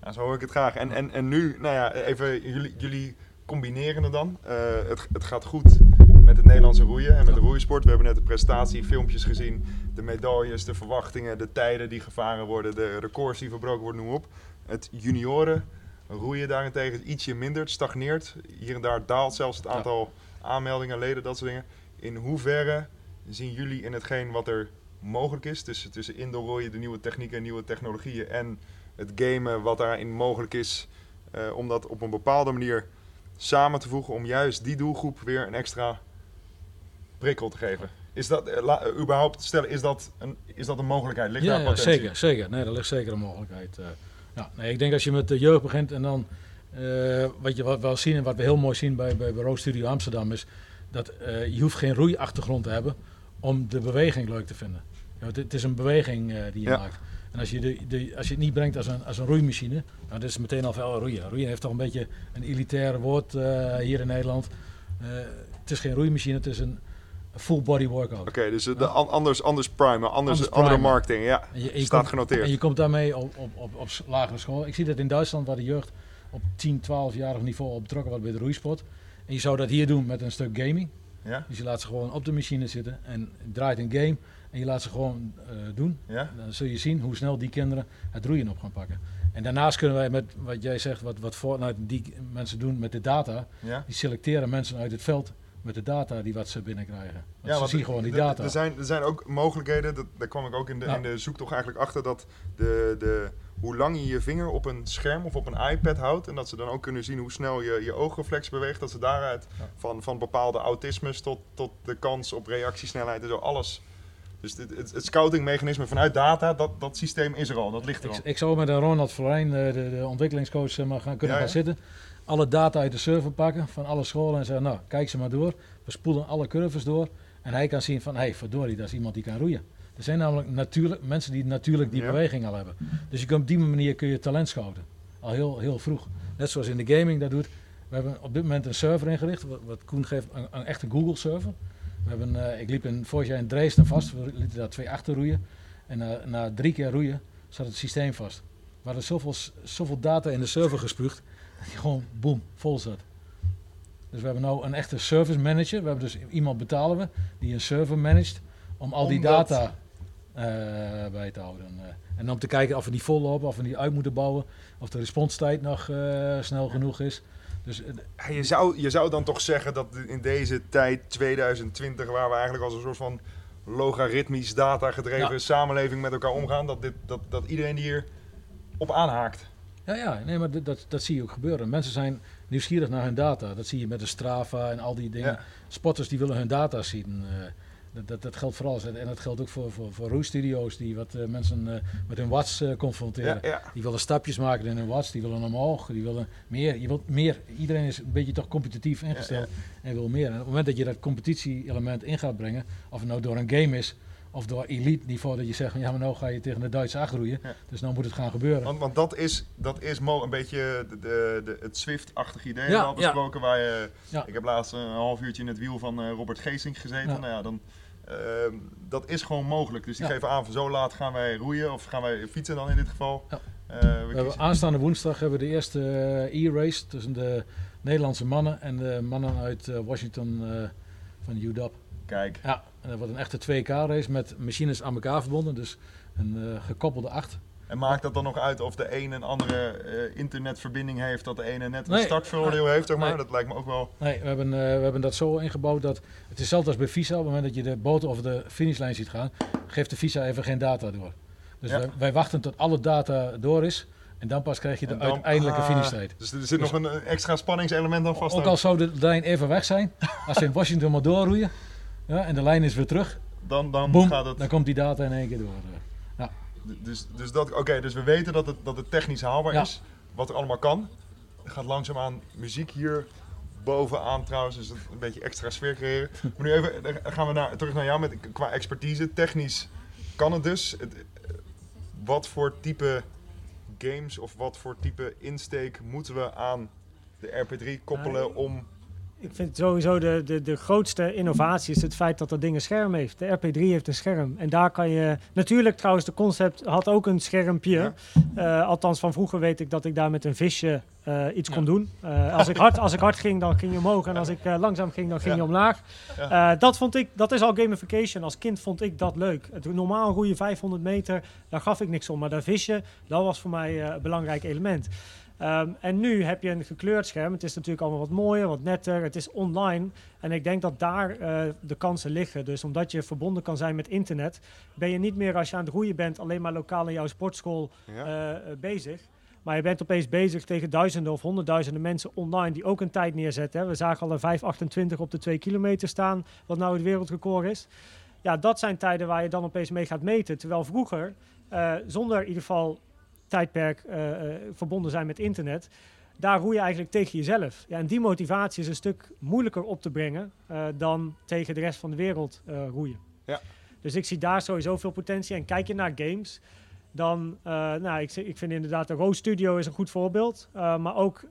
A: Ja, zo hoor ik het graag. En, en, en nu, nou ja, even, jullie, jullie combineren het dan. Eh, het, het gaat goed met het Nederlandse roeien en met de roeisport. We hebben net de prestatiefilmpjes gezien. De medailles, de verwachtingen, de tijden die gevaren worden, de records die verbroken worden, noem op. Het junioren roeien daarentegen is ietsje minder, het stagneert. Hier en daar daalt zelfs het
B: Ja.
A: aantal aanmeldingen, leden, dat soort dingen. In hoeverre zien jullie in hetgeen wat er mogelijk is, tussen, tussen indoor roeien, de nieuwe technieken, nieuwe technologieën en het gamen wat daarin mogelijk is, eh, om dat op een bepaalde manier samen te voegen om juist die doelgroep weer een extra prikkel te geven. Is dat eh, la- eh, überhaupt stellen, is dat een, is dat een mogelijkheid? Ligt
B: Ja,
A: daar
B: ja,
A: potentie?
B: zeker, zeker. Nee, daar ligt zeker een mogelijkheid. eh. ja, nee, ik denk als je met de jeugd begint en dan, eh, wat je wat we wel zien en wat we heel mooi zien bij, bij, Road Studio Amsterdam is, dat eh, je hoeft geen roeiachtergrond te hebben om de beweging leuk te vinden. Ja, het, het is een beweging eh, die je
A: Ja.
B: maakt. En als je, de, de, als je het niet brengt als een, als een roeimachine, nou, dat is meteen al veel roeien. Roeien heeft toch een beetje een elitair woord eh, hier in Nederland. Eh, het is geen roeimachine, het is een full body workout.
A: Oké, dus de, an- anders, anders primen, anders,
B: Anders
A: andere marketing, ja.
B: En je, en je
A: Staat
B: komt-
A: genoteerd.
B: En je komt daarmee op, op, op, op lagere school. Ik zie dat in Duitsland, waar de jeugd op 10, 12-jarig niveau op betrokken wordt bij de roeisport. En je zou dat hier doen met een stuk gaming.
A: Ja?
B: Dus je laat ze gewoon op de machine zitten en draait een game. En je laat ze gewoon eh, doen.
A: Ja?
B: Dan zul je zien hoe snel die kinderen het roeien op gaan pakken. En daarnaast kunnen wij met wat jij zegt, wat, wat Fortnite die mensen doen met de data.
A: Ja?
B: Die selecteren mensen uit het veld met de data die wat ze binnenkrijgen. Want
A: Ja,
B: ze zien gewoon die data.
A: Er zijn, er zijn ook mogelijkheden, dat, daar kwam ik ook in de, in de zoektocht eigenlijk achter, dat de, de, hoe lang je je vinger op een scherm of op een iPad houdt en dat ze dan ook kunnen zien hoe snel je, je oogreflex beweegt, dat ze daaruit
B: Ja.
A: van, van bepaalde autismes tot, tot de kans op reactiesnelheid en zo alles. Dus het, het, het scoutingmechanisme vanuit data, dat, dat systeem is er al, dat ligt er al.
B: Ik, ik zou met Ronald Florijn, eh, de, de ontwikkelingscoach, zeg maar, gaan, kunnen
A: Ja,
B: gaan
A: ja.
B: zitten. Alle data uit de server pakken van alle scholen en zeggen, nou, kijk ze maar door. We spoelen alle curves door. En hij kan zien van, hé, hey, verdorie, dat is iemand die kan roeien. Er zijn namelijk natuurlijk, mensen die natuurlijk die
A: Ja.
B: beweging al hebben. Dus je kunt op die manier kun je talent scouten. Al heel, heel vroeg. Net zoals in de gaming dat doet. We hebben op dit moment een server ingericht, wat, Koen geeft, een, een echte Google server. We hebben, eh, ik liep in, vorig jaar in Dresden vast, we lieten daar twee achter roeien. En na, na drie keer roeien zat het systeem vast. We hadden zoveel, zoveel data in de server gespuugd, gewoon boem, vol zat. Dus we hebben nu een echte service manager. We hebben dus iemand betalen we die een server managt om al die data eh, bij te houden. Eh, en om te kijken of we die vol lopen, of we die uit moeten bouwen, of de responstijd nog eh, snel genoeg is. Dus
A: Ja, Je zou, je zou dan toch zeggen dat in deze tijd, 2020, waar we eigenlijk als een soort van logaritmisch data gedreven
B: Ja.
A: samenleving met elkaar omgaan, dat, dit, dat, dat iedereen hier op aanhaakt.
B: Ja, ja, nee, maar dat, dat, zie je ook gebeuren. Mensen zijn nieuwsgierig naar hun data. Dat zie je met de Strava en al die dingen.
A: Ja.
B: Spotters die willen hun data zien. eh, dat, dat, dat geldt voor alles. En dat geldt ook voor, voor, voor roeistudio's die wat eh, mensen eh, met hun watts eh, confronteren.
A: Ja, ja.
B: Die willen stapjes maken in hun watts, die willen omhoog, die willen meer. Je wilt meer. Iedereen is een beetje toch competitief ingesteld en wil meer. En op het moment dat je dat competitie-element in gaat brengen, of het nou door een game is of door elite niveau, dat je zegt van ja, maar nou ga je tegen de Duitse agroeien,
A: Ja.
B: dus nou moet het gaan gebeuren.
A: Want, want dat is, dat is Mo een beetje de, de, de- het Swift-achtig idee
B: Ja,
A: wel besproken. Waar je,
B: Ja.
A: Ik heb laatst een half uurtje in het wiel van eh, Robert Geesink gezeten.
B: Ja.
A: Nou ja, dan, ehm, dat is gewoon mogelijk. Dus die
B: Ja.
A: geven aan van zo laat gaan wij roeien of gaan wij fietsen dan in dit geval.
B: Ja.
A: Eh, we
B: aanstaande woensdag hebben we de eerste eh, e-race tussen de Nederlandse mannen en de mannen uit Washington eh, van UW.
A: Kijk,
B: Ja, en dat wordt een echte 2K-race met machines aan elkaar verbonden, dus een eh, gekoppelde acht.
A: En maakt dat dan nog uit of de een een andere eh, internetverbinding heeft, dat de ene net een
B: Nee.
A: startvoordeel heeft, zeg maar?
B: Nee.
A: Dat lijkt me ook wel...
B: Nee, we hebben, eh, we hebben dat zo ingebouwd dat het is hetzelfde als bij Visa. Op het moment dat je de boot over de finishlijn ziet gaan, geeft de Visa even geen data door. Dus
A: Ja.
B: wij, wij wachten tot alle data door is en dan pas krijg je de
A: En dan-
B: uiteindelijke
A: ah,
B: finishtijd.
A: Dus er zit nog een, een extra spanningselement aan vast.
B: Ook al zou de lijn even weg zijn, als ze in Washington maar doorroeien ja, en de lijn is weer terug,
A: dan, dan gaat het...
B: dan komt die data in één keer door.
A: Dus, dus, dat, oké, dus we weten dat het, dat het technisch haalbaar
B: Ja.
A: is, wat er allemaal kan. Er gaat langzaamaan muziek hier bovenaan trouwens, dus het een beetje extra sfeer creëren. Maar nu even, dan gaan we naar, terug naar jou met, qua expertise. Technisch kan het dus. Het, eh, wat voor type games of wat voor type insteek moeten we aan de RP3 koppelen om...
C: Ik vind sowieso de, de, de grootste innovatie is het feit dat dat ding een scherm heeft. De RP3 heeft een scherm. En daar kan je... Natuurlijk trouwens, de concept had ook een schermpje.
A: Ja.
C: Eh, althans, van vroeger weet ik dat ik daar met een visje eh, iets kon doen. Eh, als, ik hard, als ik hard ging, dan ging je omhoog. En als ik langzaam ging, dan ging
A: Ja.
C: je omlaag. Dat vond ik, dat is al gamification. Als kind vond ik dat leuk. Het normaal roeien 500 meter, daar gaf ik niks om. Maar dat visje, dat was voor mij een belangrijk element. Ehm, en nu heb je een gekleurd scherm. Het is natuurlijk allemaal wat mooier, wat netter. Het is online. En ik denk dat daar eh, de kansen liggen. Dus omdat je verbonden kan zijn met internet, ben je niet meer als je aan het roeien bent alleen maar lokaal in jouw sportschool
A: Ja?
C: eh, eh, bezig. Maar je bent opeens bezig tegen duizenden of honderdduizenden mensen online die ook een tijd neerzetten. Hè. We zagen al een 5,28 op de 2 kilometer staan, wat nou het wereldrecord is. Ja, dat zijn tijden waar je dan opeens mee gaat meten. Terwijl vroeger, zonder in ieder geval tijdperk eh, eh, verbonden zijn met internet, daar roei je eigenlijk tegen jezelf. Ja, en die motivatie is een stuk moeilijker op te brengen eh, dan tegen de rest van de wereld roeien.
A: Ja.
C: Dus ik zie daar sowieso veel potentie. En kijk je naar games, dan, nou, ik, ik vind inderdaad de Rose Studio is een goed voorbeeld. Maar ook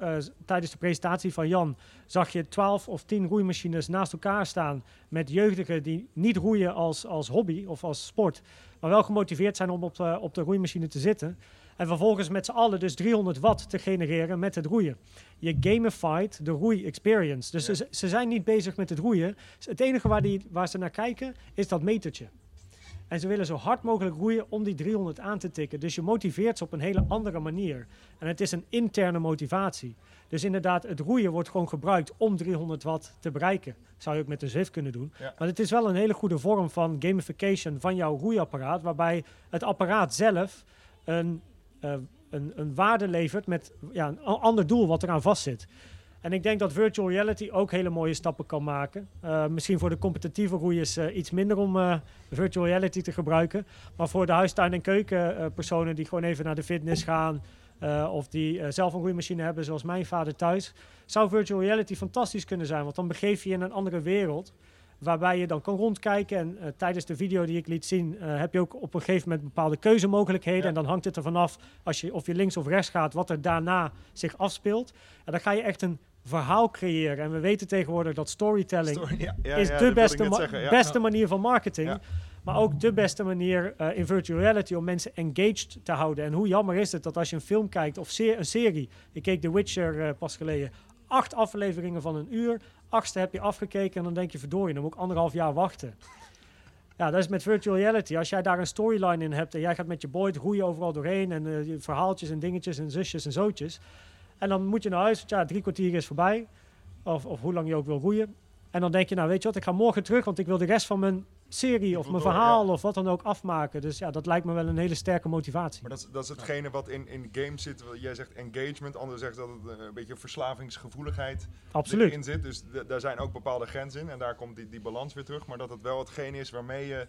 C: tijdens de presentatie van Jan zag je 12 of 10 roeimachines naast elkaar staan met jeugdigen die niet roeien als, als hobby of als sport, maar wel gemotiveerd zijn om op op de roeimachine te zitten. En vervolgens met z'n allen dus 300 watt te genereren met het roeien. Je gamified de roei-experience. Dus
A: Ja.
C: ze, ze zijn niet bezig met het roeien. Het enige waar, die, waar ze naar kijken is dat metertje. En ze willen zo hard mogelijk roeien om die 300 aan te tikken. Dus je motiveert ze op een hele andere manier. En het is een interne motivatie. Dus inderdaad, het roeien wordt gewoon gebruikt om 300 watt te bereiken. Zou je ook met een Zwift kunnen doen.
A: Ja.
C: Maar het is wel een hele goede vorm van gamification van jouw roeiapparaat. Waarbij het apparaat zelf een, uh, een, een waarde levert met ja, een ander doel wat eraan vastzit. En ik denk dat virtual reality ook hele mooie stappen kan maken. Uh, misschien voor de competitieve roeiers uh, iets minder om virtual reality te gebruiken. Maar voor de huistuin- en keukenpersonen die gewoon even naar de fitness gaan... Of die zelf een roeimachine hebben, zoals mijn vader thuis... zou virtual reality fantastisch kunnen zijn. Want dan begeef je je in een andere wereld... waarbij je dan kan rondkijken. En uh, tijdens de video die ik liet zien... Uh, heb je ook op een gegeven moment bepaalde keuzemogelijkheden.
A: Ja.
C: En dan hangt het er vanaf als je, of je links of rechts gaat... wat er daarna zich afspeelt. En dan ga je echt een verhaal creëren. En we weten tegenwoordig dat storytelling
A: Story, ja, ja,
C: is de beste, ma-
A: zeggen,
C: beste manier van marketing. Maar ook de beste manier uh, in virtual reality om mensen engaged te houden. En hoe jammer is het dat als je een film kijkt of se een serie. Ik keek The Witcher pas geleden. Acht afleveringen van een uur. Achtste heb je afgekeken en dan denk je verdorie, dan moet ik anderhalf jaar wachten. Ja, dat is met virtual reality. Als jij daar een storyline in hebt en jij gaat met je boy roeien overal doorheen en uh, verhaaltjes en dingetjes en zusjes en zootjes. En dan moet je naar huis, want ja, drie kwartier is voorbij. Of, of hoe lang je ook wil roeien. En dan denk je, nou weet je wat, ik ga morgen terug, want ik wil de rest van mijn serie of mijn verhaal
A: ja.
C: of wat dan ook afmaken. Dus ja, dat lijkt me wel een hele sterke motivatie.
A: Maar dat is, dat is hetgene wat in, in games zit. Jij zegt engagement, anderen zeggen dat het eh, een beetje verslavingsgevoeligheid
C: Absoluut.
A: erin zit. Dus daar zijn ook bepaalde grenzen in en daar komt die, die balans weer terug. Maar dat het wel hetgene is waarmee je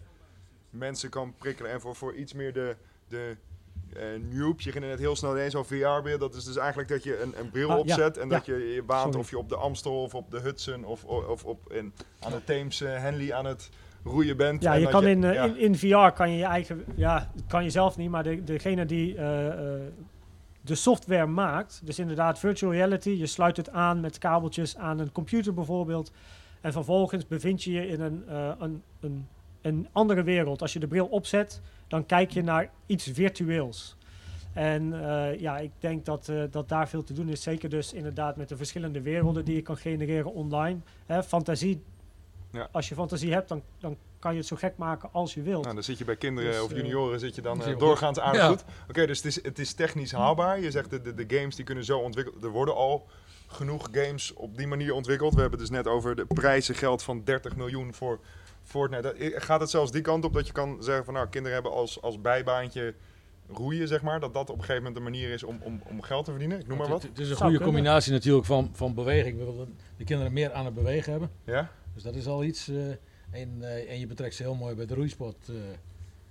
A: mensen kan prikkelen. En voor, voor iets meer de, de noob, je ging net heel snel ineens al VR-beeld. Dat is dus eigenlijk dat je een, een bril
C: Ah, ja,
A: opzet en
C: ja.
A: dat je je baant
C: Sorry.
A: of je op de Amstel of op de Hudson of, of, op in, aan de Theems eh, Henley aan het roeien bent.
C: Ja,
A: En
C: je kan in, eh,
A: ja.
C: in, in VR kan je je eigen, ja, kan je zelf niet, maar de, degene die eh, eh, de software maakt, dus inderdaad virtual reality, je sluit het aan met kabeltjes aan een computer bijvoorbeeld, en vervolgens bevind je je in een, een, een, een andere wereld. Als je de bril opzet, dan kijk je naar iets virtueels. En eh, ja, ik denk dat, eh, dat daar veel te doen is. Zeker dus inderdaad met de verschillende werelden die je kan genereren online. Hè, fantasie
A: Ja.
C: Als je fantasie hebt, dan, dan kan je het zo gek maken als je wilt.
A: Nou, dan zit je bij kinderen
C: Dus,
A: of
C: eh,
A: junioren zit je dan doorgaans aardig
B: Ja.
A: goed. Oké, dus het is, het is technisch haalbaar. Je zegt de, de, de games die kunnen zo ontwikkeld. Er worden al genoeg games op die manier ontwikkeld. We hebben het dus net over de prijzen geld van 30 miljoen voor Fortnite. Dat- Gaat het zelfs die kant op dat je kan zeggen van nou, kinderen hebben als, als bijbaantje roeien, zeg maar. Dat dat op een gegeven moment een manier is om, om, om geld te verdienen. Ik noem maar
B: Het-
A: wat.
B: Het, het is een
C: Zou
B: goede
C: kunnen.
B: combinatie natuurlijk van, van beweging. We willen de kinderen meer aan het bewegen hebben.
A: Ja?
B: Dus dat is al iets. eh, en, eh, en je betrekt ze heel mooi bij de roeisport. eh.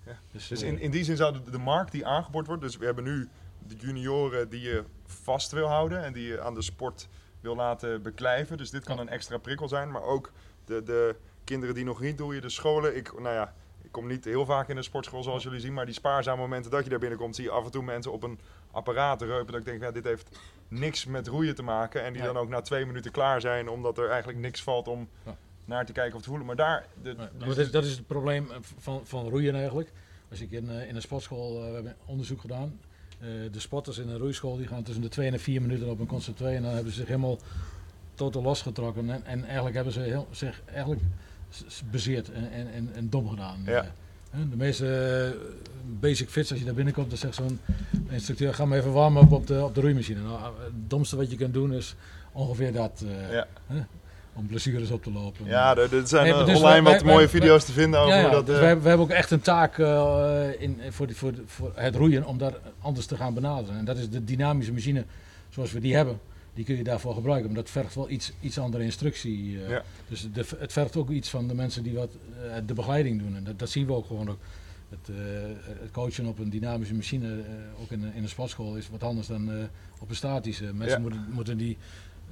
A: Ja.
B: Dus,
A: Dus in, in die zin zou de, de markt die aangeboord wordt, dus we hebben nu de junioren die je vast wil houden en die je aan de sport wil laten beklijven. Dus dit kan een extra prikkel zijn, maar ook de, de kinderen die nog niet doen, de scholen. Ik, nou ja, ik kom niet heel vaak in een sportschool zoals jullie zien, maar die spaarzame momenten dat je daar binnenkomt, zie je af en toe mensen op een apparaat reupen. Dat ik denk, ja, dit heeft niks met roeien te maken. En die
B: Nee.
A: dan ook na twee minuten klaar zijn, omdat er eigenlijk niks valt om
B: Ja.
A: naar te kijken of te voelen. Maar daar... De,
B: nou,
A: dus-
B: dat, is, dat is het probleem eh, van, van roeien eigenlijk. Als ik in, eh, in een sportschool, eh, we hebben onderzoek gedaan. Eh, de sporters in een roeischool die gaan tussen de 2 en de 4 minuten op een constant 2 en dan hebben ze zich helemaal totaal losgetrokken. En, en eigenlijk hebben ze heel, zich eigenlijk bezeerd en, en, en, dom gedaan.
A: Ja.
B: Eh, de meeste eh, basic fits, als je daar binnenkomt, dan zegt zo'n instructeur, ga maar even warmen op, op, de, op de roeimachine. Nou, het domste wat je kunt doen is ongeveer dat, eh,
A: Ja.
B: hè, om blessures op te lopen.
A: Ja, er, er zijn
B: Nee,
A: eh,
B: dus
A: online
B: wij-
A: wat
B: wij-
A: mooie
B: wij-
A: video's te vinden over
B: ja, ja,
A: hoe dat...
B: dus
A: eh,
B: we, hebben, we hebben ook echt een taak eh, in, voor, die, voor, voor het roeien om daar anders te gaan benaderen. En dat is de dynamische machine zoals we die hebben. Die kun je daarvoor gebruiken, maar dat vergt wel iets, iets andere instructie. eh.
A: Ja.
B: Dus de, het vergt ook iets van de mensen die wat, eh, de begeleiding doen. En dat, dat zien we ook gewoon ook. Het, eh, het coachen op een dynamische machine, ook in, een- in een sportschool, is wat anders dan op een statische. Mensen
A: Ja.
B: moeten, moeten die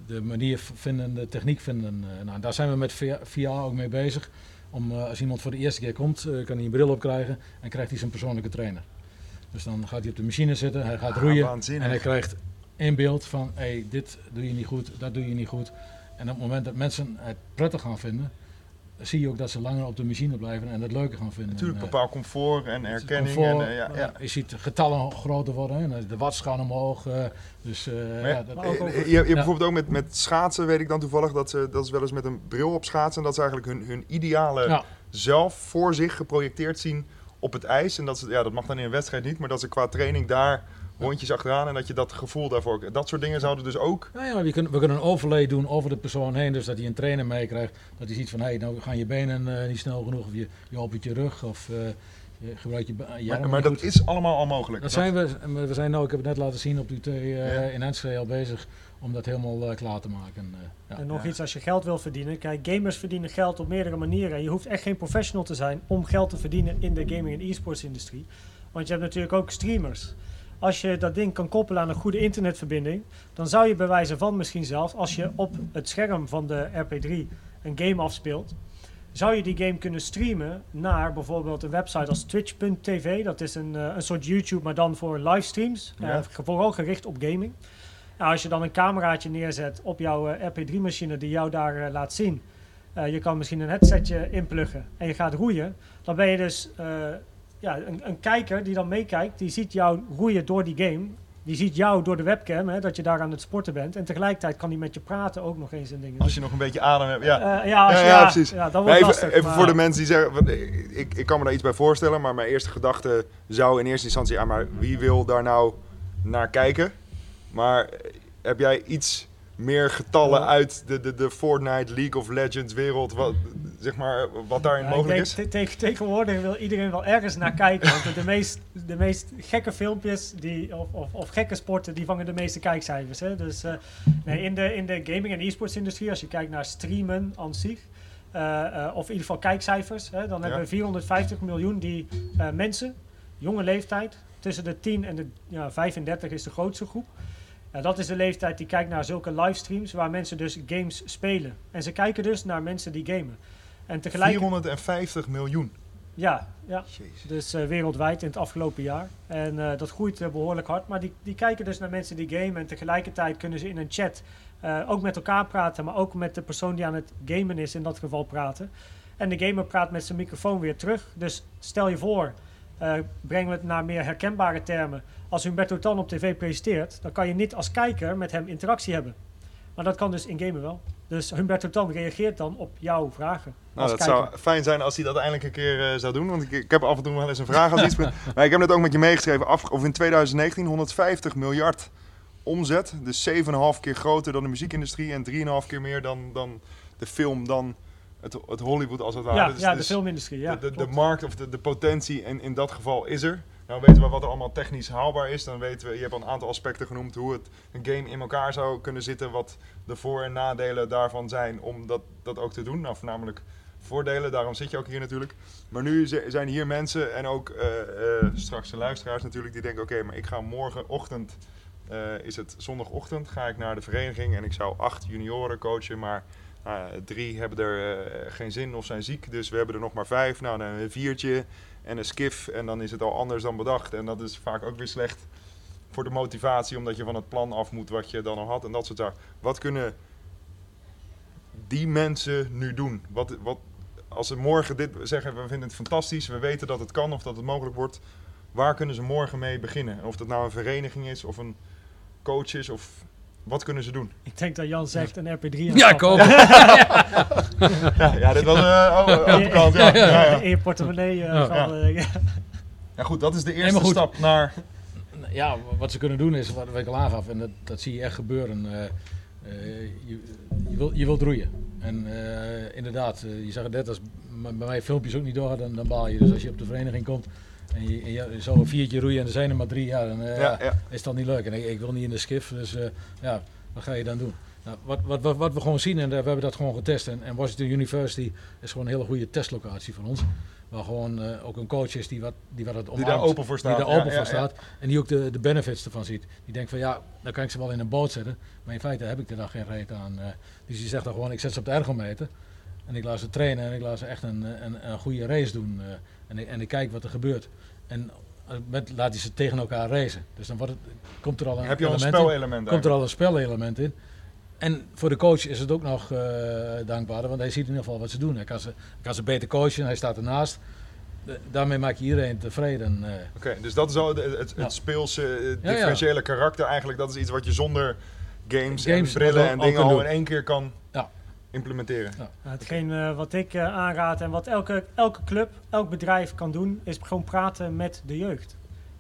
B: de manier vinden, de techniek vinden. Nou, daar zijn we met VR VR ook mee bezig. Om, als iemand voor de eerste keer komt, kan hij een bril op krijgen en krijgt hij zijn persoonlijke trainer. Dus dan gaat hij op de machine zitten, hij gaat
A: ah,
B: roeien en hij krijgt in beeld van hey, dit doe je niet goed, dat doe je niet goed. En op het moment dat mensen het prettig gaan vinden, zie je ook dat ze langer op de machine blijven en het leuker gaan vinden.
A: Natuurlijk
B: En,
A: bepaald comfort en erkenning.
B: comfort,
A: en, eh, ja, ja.
B: Je ziet getallen groter worden, de watts gaan omhoog. eh, dus, eh,
A: Maar
B: ja, dat,
C: ook
A: je, je hebt
B: Ja.
A: bijvoorbeeld ook met, met schaatsen, weet ik dan toevallig, dat ze dat is wel eens met een bril op schaatsen. En dat ze eigenlijk hun, hun ideale
B: Ja.
A: zelf voor zich geprojecteerd zien op het ijs. En dat, ze, ja, dat mag dan in een wedstrijd niet, maar dat ze qua training daar rondjes achteraan en dat je dat gevoel daarvoor... Dat soort dingen zouden dus ook...
B: Ja, ja we, kunnen, we kunnen een overlay doen over de persoon heen, dus dat hij een trainer meekrijgt. Dat hij ziet van, hé, hey, nou gaan je benen eh, niet snel genoeg, of je, je opent je rug, of eh, je gebruikt je, je
A: Maar, maar dat
B: goed.
A: is allemaal al mogelijk.
B: Dat zijn we, we zijn nou, ik heb het net laten zien op UT eh
A: Ja.
B: in Enschede al bezig om dat helemaal eh, klaar te maken. eh, ja.
C: En nog
A: Ja.
C: iets als je geld wil verdienen. Kijk, gamers verdienen geld op meerdere manieren. En je hoeft echt geen professional te zijn om geld te verdienen in de gaming en e-sports industrie. Want je hebt natuurlijk ook streamers. Als je dat ding kan koppelen aan een goede internetverbinding, dan zou je bij wijze van misschien zelfs, als je op het scherm van de RP3 een game afspeelt, zou je die game kunnen streamen naar bijvoorbeeld een website als twitch.tv. Dat is een, eh, een soort YouTube, maar dan voor livestreams.
A: Ja.
C: Eh, vooral gericht op gaming. Nou, als je dan een cameraatje neerzet op jouw eh, RP3-machine die jou daar laat zien. je kan misschien een headsetje inpluggen en je gaat roeien. Dan ben je dus ja, een, een kijker die dan meekijkt. Die ziet jou roeien door die game. Die ziet jou door de webcam, hè, dat je daar aan het sporten bent. En tegelijkertijd kan die met je praten ook nog eens en dingen.
A: Als je nog een beetje adem hebt. Ja.
C: Eh, ja, als
A: Ja,
C: je-
A: ja,
C: ja,
A: precies.
C: Ja, wordt
A: even
C: lastig.
A: even
C: maar-
A: voor de mensen die zeggen, ik, ik kan me daar iets bij voorstellen, maar mijn eerste gedachte zou in eerste instantie, ja, maar wie wil daar nou naar kijken? Maar heb jij iets meer getallen uit de, de, de Fortnite, League of Legends wereld, wat, zeg maar, wat daarin
C: Ja, ik
A: mogelijk
C: denk,
A: is?
C: te- tegen- tegenwoordig wil iedereen wel ergens naar kijken. Want de meest, de meest gekke filmpjes die, of, of, of gekke sporten, die vangen de meeste kijkcijfers. Hè? Dus eh, nee, in, de, in de gaming- en e-sports industrie, als je kijkt naar streamen aan zich, eh, eh, of in ieder geval kijkcijfers, hè, dan hebben we 450 miljoen die mensen, jonge leeftijd, tussen de 10 en de ja, 35 is de grootste groep. Dat is de leeftijd die kijkt naar zulke livestreams waar mensen dus games spelen. En ze kijken dus naar mensen die gamen. En tegelijk...
A: 450 miljoen.
C: Ja, ja.
A: Jezus.
C: Dus eh, wereldwijd in het afgelopen jaar. En eh, dat groeit eh, behoorlijk hard. Maar die, die kijken dus naar mensen die gamen. En tegelijkertijd kunnen ze in een chat ook met elkaar praten. Maar ook met de persoon die aan het gamen is in dat geval praten. En de gamer praat met zijn microfoon weer terug. Dus stel je voor, brengen we het naar meer herkenbare termen. Als Humberto Tan op tv presenteert, dan kan je niet als kijker met hem interactie hebben. Maar dat kan dus in gamen wel. Dus Humberto Tan reageert dan op jouw vragen.
A: Nou, dat
C: kijker.
A: zou fijn zijn als hij dat eindelijk een keer eh, zou doen. Want ik, ik heb af en toe wel eens een vraag als iets. maar ik heb net ook met je meegeschreven. Af, of in 2019 150 miljard omzet. Dus 7,5 keer groter dan de muziekindustrie. En 3,5 keer meer dan, dan de film, dan het, het Hollywood als het ware.
C: Ja,
A: Dus-
C: ja de
A: dus
C: filmindustrie. Ja,
A: de, de, markt of de, de potentie in, in dat geval is er. Nou weten we wat er allemaal technisch haalbaar is. Dan weten we, je hebt al een aantal aspecten genoemd hoe het een game in elkaar zou kunnen zitten. Wat de voor- en nadelen daarvan zijn om dat, dat ook te doen. Nou, voornamelijk voordelen, daarom zit je ook hier natuurlijk. Maar nu zijn hier mensen en ook eh, eh, straks de luisteraars natuurlijk die denken... oké, maar ik ga morgenochtend, eh, is het zondagochtend, ga ik naar de vereniging... en ik zou acht junioren coachen, maar nou drie hebben er geen zin of zijn ziek. Dus we hebben er nog maar vijf. Nou, dan een viertje en een skif en dan is het al anders dan bedacht. En dat is vaak ook weer slecht voor de motivatie, omdat je van het plan af moet wat je dan al had en dat soort zaken. Wat kunnen die mensen nu doen? Wat, wat, als ze morgen dit zeggen, we vinden het fantastisch, we weten dat het kan of dat het mogelijk wordt. Waar kunnen ze morgen mee beginnen? Of dat nou een vereniging is of een coach is of wat kunnen ze doen?
C: Ik denk dat Jan zegt een RP3
B: Ja, ik ook.
A: Ja, ja dit was uh, open kant. Ja, ja, ja.
C: In je portemonnee. eh,
B: Ja.
C: van, eh, ja.
A: ja, goed, dat is de eerste stap naar...
B: Ja, wat ze kunnen doen is, wat ik al aangaf, en dat, dat zie je echt gebeuren. eh, eh, je, je, wil, je wilt roeien. En eh, inderdaad, je zag het net, als bij mij filmpjes ook niet doorgaan, dan, dan baal je. Dus als je op de vereniging komt en je, en je zou een viertje roeien en er zijn er maar drie, ja, dan
A: Ja, ja.
B: is dat niet leuk. En ik, ik wil niet in de skif, dus ja, wat ga je dan doen? Nou, wat, wat, wat, wat we gewoon zien, en we hebben dat gewoon getest, en, en Washington University is gewoon een hele goede testlocatie van ons. Waar gewoon eh, ook een coach is die wat, die wat het
A: Die
B: omarmt.
A: daar open voor staat.
B: Die daar
A: Ja,
B: open
A: ja,
B: voor staat. En die ook de, de benefits ervan ziet. Die denkt van ja, dan kan ik ze wel in een boot zetten. Maar in feite heb ik er dan geen reet aan. eh. dus die zegt dan gewoon, ik zet ze op de ergometer. En ik laat ze trainen en ik laat ze echt een, eh, een, een goede race doen. en, ik, en ik kijk wat er gebeurt. En met, laat hij ze tegen elkaar racen. Dus dan wordt het, komt er al een
A: Heb je al een
B: in.
A: spelelement
B: Komt er al een spelelement in. En voor de coach is het ook nog eh, dankbaarder, want hij ziet in ieder geval wat ze doen. Hij kan ze, kan ze beter coachen, hij staat ernaast. De- daarmee maak je iedereen tevreden. eh.
A: Oké, dus dat is al het, het,
B: Ja.
A: het speelse, eh,
B: Ja, ja.
A: differentiële karakter eigenlijk. Dat is iets wat je zonder games,
B: Games
A: en brillen en dingen al
B: doen.
A: in één keer kan
B: Ja.
A: implementeren.
B: Ja.
C: Hetgeen wat ik eh, aanraad en wat elke, elke club, elk bedrijf kan doen, is gewoon praten met de jeugd.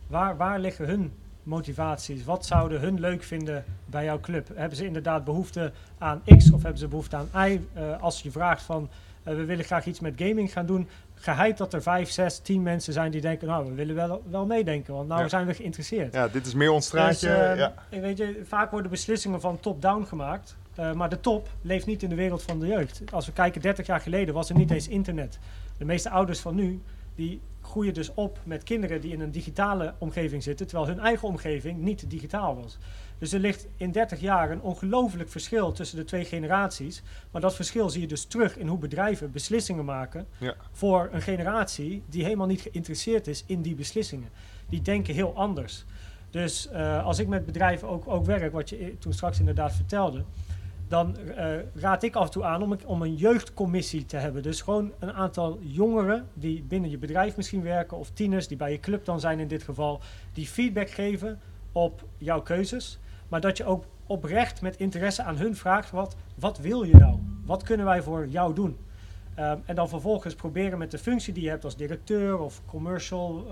C: Waar, waar liggen hun motivaties? Wat zouden hun leuk vinden bij jouw club? Hebben ze inderdaad behoefte aan X of hebben ze behoefte aan Y? Eh, als je vraagt van eh, we willen graag iets met gaming gaan doen, geheid dat er vijf, zes, tien mensen zijn die denken, nou we willen wel, wel meedenken, want nou
A: Ja.
C: zijn we geïnteresseerd.
A: Ja, dit is meer ons straatje.
C: Dus,
A: ja.
C: en Weet je, vaak worden beslissingen van top-down gemaakt. maar de top leeft niet in de wereld van de jeugd. Als we kijken, 30 jaar geleden was er niet eens internet. De meeste ouders van nu, die groeien dus op met kinderen die in een digitale omgeving zitten, terwijl hun eigen omgeving niet digitaal was. Dus er ligt in 30 jaar een ongelooflijk verschil tussen de twee generaties. Maar dat verschil zie je dus terug in hoe bedrijven beslissingen maken
A: Ja.
C: voor een generatie die helemaal niet geïnteresseerd is in die beslissingen. Die denken heel anders. Dus eh, als ik met bedrijven ook, ook werk, wat je i- toen straks inderdaad vertelde, dan eh, raad ik af en toe aan om, een- om een jeugdcommissie te hebben. Dus gewoon een aantal jongeren die binnen je bedrijf misschien werken, of tieners die bij je club dan zijn in dit geval, die feedback geven op jouw keuzes. Maar dat je ook oprecht met interesse aan hun vraagt, wat, wat wil je nou? Wat kunnen wij voor jou doen? Ehm, en dan vervolgens proberen met de functie die je hebt als directeur of commercial,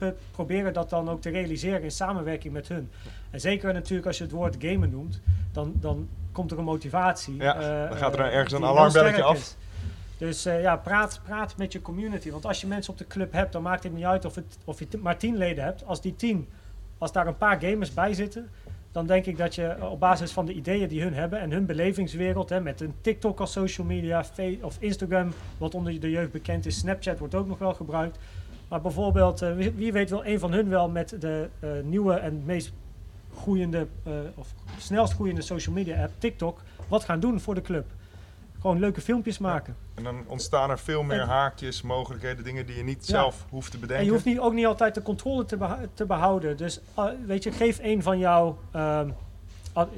C: uh, proberen dat dan ook te realiseren in samenwerking met hun. En zeker natuurlijk als je het woord gamen noemt, dan, dan komt er een motivatie.
A: Ja,
C: eh,
A: dan gaat er
C: eh,
A: ergens een alarmbelletje af.
C: is. Dus eh, ja, praat, praat met je community. Want als je mensen op de club hebt, dan maakt het niet uit of, het, of je maar tien leden hebt. Als die tien, als daar een paar gamers bij zitten, dan denk ik dat je op basis van de ideeën die hun hebben en hun belevingswereld, hè, met een TikTok als social media, of Instagram, wat onder de jeugd bekend is, Snapchat wordt ook nog wel gebruikt. Maar bijvoorbeeld, wie, wie weet wel een van hun wel met de nieuwe en meest groeiende, eh, of snelst groeiende social media app, TikTok, wat gaan doen voor de club. Gewoon leuke filmpjes maken.
A: En dan ontstaan er veel meer
C: En-
A: haakjes, mogelijkheden, dingen die je niet
C: Ja.
A: zelf hoeft te bedenken.
C: En je hoeft niet, ook niet altijd de controle te, beha- te behouden. Dus uh, weet je, geef een van jouw, ehm,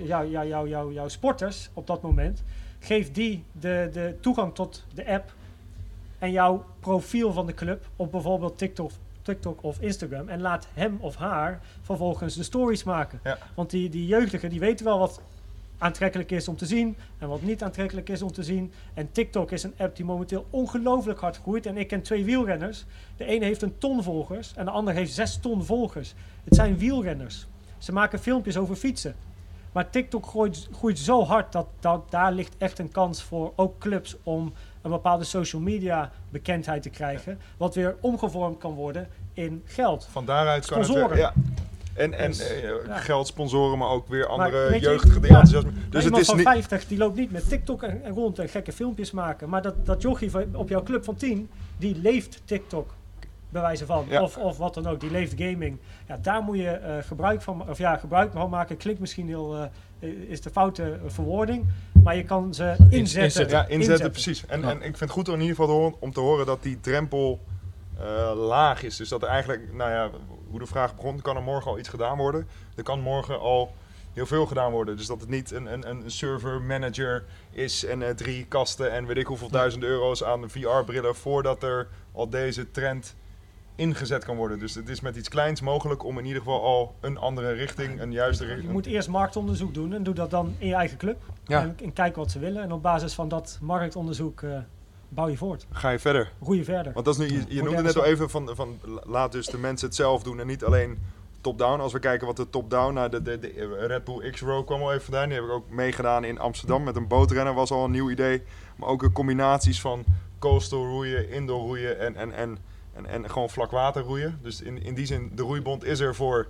C: jou, jou, jou, jouw sporters op dat moment, geef die de, de toegang tot de app en jouw profiel van de club op bijvoorbeeld TikTok, TikTok of Instagram. En laat hem of haar vervolgens de stories maken.
A: Ja.
C: Want die, die jeugdigen die weten wel wat aantrekkelijk is om te zien en wat niet aantrekkelijk is om te zien. En TikTok is een app die momenteel ongelooflijk hard groeit. En ik ken twee wielrenners. De ene heeft een ton volgers en de ander heeft zes ton volgers. Het zijn wielrenners. Ze maken filmpjes over fietsen. Maar TikTok groeit, groeit zo hard dat, dat daar ligt echt een kans voor ook clubs om een bepaalde social media bekendheid te krijgen. Wat weer omgevormd kan worden in geld.
A: Van daaruit kan het...
C: Sponsoren.
A: weer- Ja. En, en
C: Dus,
A: eh,
C: ja.
A: geld, sponsoren, maar ook weer andere jeugdige
C: ja,
A: enthousiasme.
C: Dus
A: Dus het
C: iemand
A: is
C: van
A: niet...
C: 50 die loopt niet met TikTok en, en rond en gekke filmpjes maken. Maar dat, dat jochie van- op jouw club van 10, die leeft TikTok. Bij wijze van.
A: Ja.
C: Of, of wat dan ook, die leeft gaming. Ja, daar moet je eh, gebruik van Of ja, gebruik van maken. Klinkt misschien heel. eh, is de foute eh, verwoording. Maar je kan ze inzetten.
B: inzetten.
A: Ja, inzetten, precies. En, en ik vind het goed om in ieder geval te horen, om te horen dat die drempel eh, laag is. Dus dat er eigenlijk, nou ja, hoe de vraag begon, kan er morgen al iets gedaan worden. Er kan morgen al heel veel gedaan worden. Dus dat het niet een, een, een server manager is en eh, drie kasten en weet ik hoeveel duizend euro's aan VR-brillen voordat er al deze trend ingezet kan worden. Dus het is met iets kleins mogelijk om in ieder geval al een andere richting, een juiste
C: Je
A: richting.
C: moet eerst marktonderzoek doen en doe dat dan in je eigen club.
A: Ja.
C: En, en kijk wat ze willen. En op basis van dat marktonderzoek eh, bouw je voort.
A: Ga je verder.
C: Roei je verder.
A: Want dat is nu, je, je noemde net al
C: stap.
A: even van, van laat dus de mensen het zelf doen en niet alleen top-down. Als we kijken wat de top-down, nou de, de, de Red Bull X-Row kwam al even vandaan. Die heb ik ook meegedaan in Amsterdam met een bootrennen, was al een nieuw idee. Maar ook de combinaties van coastal roeien, indoor roeien en, en, en, en, en gewoon vlak water roeien. Dus in, in die zin, de roeibond is er voor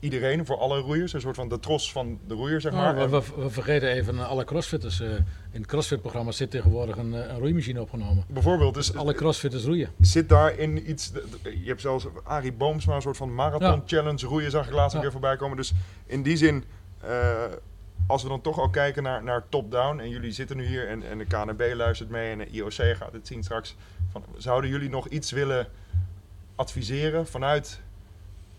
A: iedereen, voor alle roeiers. Een soort van de tros van de roeier, zeg maar.
B: Nou, we, we- we vergeten even eh, alle crossfitters. eh, in het crossfit-programma zit tegenwoordig een, eh, een roeimachine opgenomen.
A: Bijvoorbeeld, dus
B: Dus alle crossfitters roeien.
A: Zit daarin iets. de- de- Je hebt zelfs Arie Boomsma, een soort van marathon
B: Ja.
A: challenge roeien, zag ik laatst een
B: Ja.
A: keer voorbij komen. Dus in die zin, als we dan toch al kijken naar, naar top-down, en jullie zitten nu hier en, en de KNB luistert mee en de IOC gaat het zien straks. Van, zouden jullie nog iets willen adviseren vanuit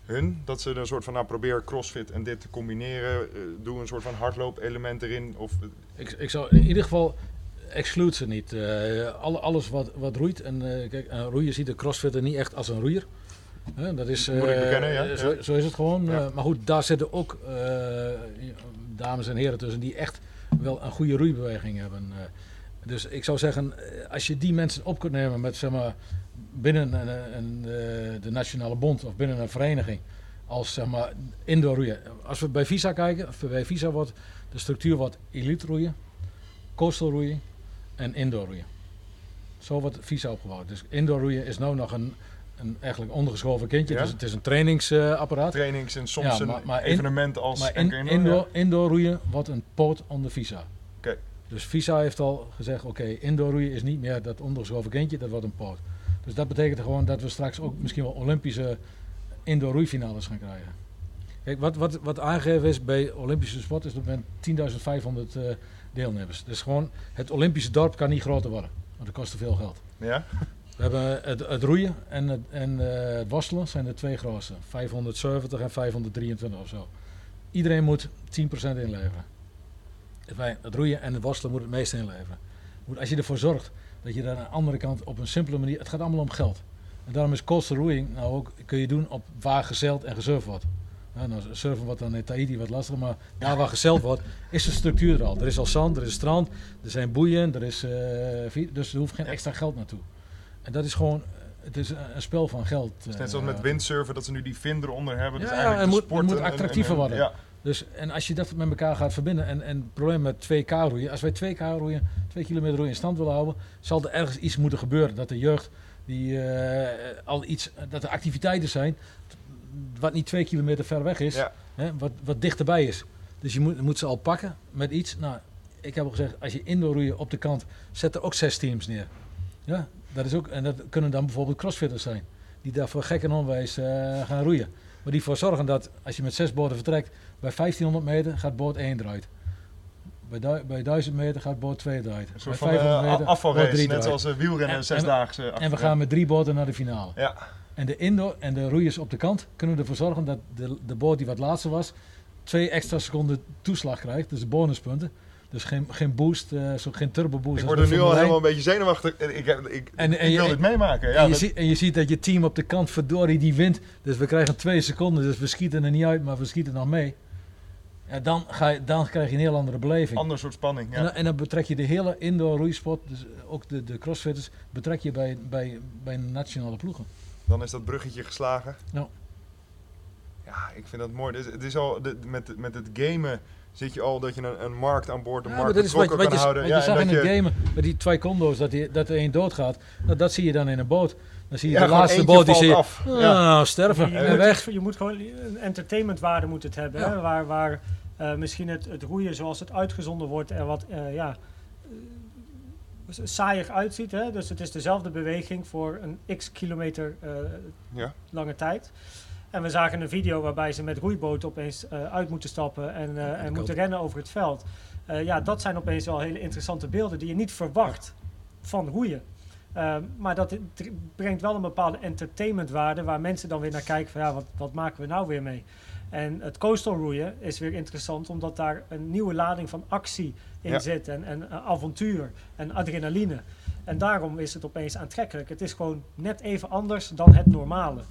A: hun? Dat ze een soort van, nou probeer crossfit en dit te combineren. eh, doe een soort van hardloop-element erin. Of,
B: Ik, ik zou in ieder geval exclude ze niet. Eh, alle, alles wat, wat roeit. En eh, kijk, een roeier ziet de crossfitter niet echt als een roeier. Dat is,
A: Moet ik
B: eh,
A: bekennen, ja.
B: Zo, zo is het gewoon.
A: Ja.
B: Eh, maar goed, daar zitten ook eh, dames en heren tussen die echt wel een goede roeibeweging hebben. Dus ik zou zeggen, eh, als je die mensen op kunt nemen met zeg maar, binnen een, een, de Nationale Bond of binnen een vereniging als zeg maar indoor roeien. Als we bij Visa kijken, of bij Visa wordt de structuur wat elite roeien, coastal roeien en indoor roeien. Zo wordt Visa opgebouwd. Dus indoor roeien is nou nog een, een eigenlijk ondergeschoven kindje.
A: Ja.
B: Dus het is een trainingsapparaat.
A: trainings en soms
B: Ja,
A: een
B: maar- maar in-
A: evenement als
B: maar in,
A: Indoor,
B: indoor roeien wordt een poot onder Visa. Dus Visa heeft al gezegd, oké, indoor roeien is niet meer dat ondergeschoven kindje, dat wordt een poot. Dus dat betekent gewoon dat we straks ook misschien wel Olympische indoor roeifinales gaan krijgen. Kijk, wat, wat, wat aangegeven is bij Olympische sport is dat men 10.500 eh, deelnemers. Dus gewoon, het Olympische dorp kan niet groter worden, want dat kost te veel geld.
A: Ja?
B: We hebben het, het roeien en het, en, eh, het worstelen zijn de twee grootste. 570 en 523 of zo. Iedereen moet 10% inleveren. Het roeien en het worstelen moet het meeste inleveren. Als je ervoor zorgt dat je daar aan de andere kant op een simpele manier... Het gaat allemaal om geld. En daarom is coastal roeiing nou ook, kun je doen op waar gezeild en gesurfd wordt. Nou, surfen wordt dan in Tahiti wat lastiger, maar daar waar gezeild wordt, is de structuur er al. Er is al zand, er is strand, er zijn boeien, er is, eh, dus er hoeft geen extra geld naartoe. En dat is gewoon, eh, het is een, spel van geld.
A: Het is
B: eh,
A: net zoals met windsurfen, dat ze nu die fin eronder hebben.
B: Ja,
A: dus
B: ja,
A: eigenlijk
B: het moet- het moet attractiever worden.
A: Ja,
B: Dus, en als je dat met elkaar gaat verbinden, en, en het probleem met 2K roeien, als wij 2K roeien, 2 kilometer roeien in stand willen houden, zal er ergens iets moeten gebeuren. Dat de jeugd, die eh, al iets, dat er activiteiten zijn, wat niet 2 kilometer ver weg is,
A: Ja.
B: hè, wat, wat dichterbij is. Dus je moet, moet ze al pakken met iets. Nou, ik heb al gezegd, als je indoor roeien op de kant, zet er ook zes teams neer. Ja, dat is ook, en dat kunnen dan bijvoorbeeld crossfitters zijn, die daarvoor gek en onwijs eh, gaan roeien. Maar die ervoor zorgen dat als je met zes boten vertrekt, bij 1500 meter gaat boot 1 eruit. Bij, du- bij 1000 meter gaat boot 2 eruit.
A: Een soort
B: bij 500
A: eh,
B: meter
A: afvalrace,
B: boot 3
A: net zoals eh, wielrennen,
B: En-
A: een
B: en-
A: zesdaagse.
B: En we gaan met drie boten naar de finale.
A: Ja,
B: En de indoor en de roeiers op de kant kunnen ervoor zorgen dat de, de boot die wat laatste was, twee extra seconden toeslag krijgt. Dus bonuspunten. Dus geen, geen boost, eh, zo, geen turbo boost.
A: ik word er nu al helemaal
B: 1.
A: een beetje zenuwachtig. Ik, ik, ik,
B: En- en
A: ik
B: je-
A: wil dit meemaken. Ja,
B: en, je
A: dat-
B: en je ziet dat je team op de kant, verdorie, die wint. Dus we krijgen twee seconden. Dus we schieten er niet uit, maar we schieten nog mee. Ja, dan, ga je, dan krijg je een heel andere beleving.
A: Ander soort spanning. Ja.
B: En, dan- en dan betrek je de hele indoor roeisport, dus ook de, de crossfitters, betrek je bij, bij, bij nationale ploegen.
A: Dan is dat bruggetje geslagen.
B: Ja.
A: Ja, ik vind dat mooi. Dus het is al, met, met het gamen zit je al dat je een, een markt aan boord, een
B: Ja,
A: markt betrokken
B: wat je,
A: kan
B: wat
A: houden.
B: je
A: Ja,
B: zag
A: en
B: in
A: dat
B: het
A: je-
B: gamen met die twee condo's, dat, die, dat er één doodgaat. Nou, dat zie je dan in een boot. Dan zie je
A: Ja,
B: de laatste boot, die je
A: af.
B: ah,
A: Ja.
B: sterven
C: Je,
B: en
C: moet
B: weg.
C: het- je moet gewoon een entertainmentwaarde moet het hebben.
B: Ja.
C: Hè? Waar, waar eh, misschien het, het roeien zoals het uitgezonden wordt er wat eh, ja, eh, saaiig uitziet. Hè? Dus het is dezelfde beweging voor een x kilometer eh,
A: Ja.
C: lange tijd. En we zagen een video waarbij ze met roeiboten opeens eh, uit moeten stappen en, eh, en moeten rennen over het veld. Eh, ja, dat zijn opeens wel hele interessante beelden die je niet verwacht van roeien. Ehm, maar dat brengt wel een bepaalde entertainmentwaarde waar mensen dan weer naar kijken van ja, wat, wat maken we nou weer mee? En het coastal roeien is weer interessant omdat daar een nieuwe lading van actie in
A: Ja.
C: zit en, en eh, avontuur en adrenaline. En daarom is het opeens aantrekkelijk. Het is gewoon net even anders dan het normale.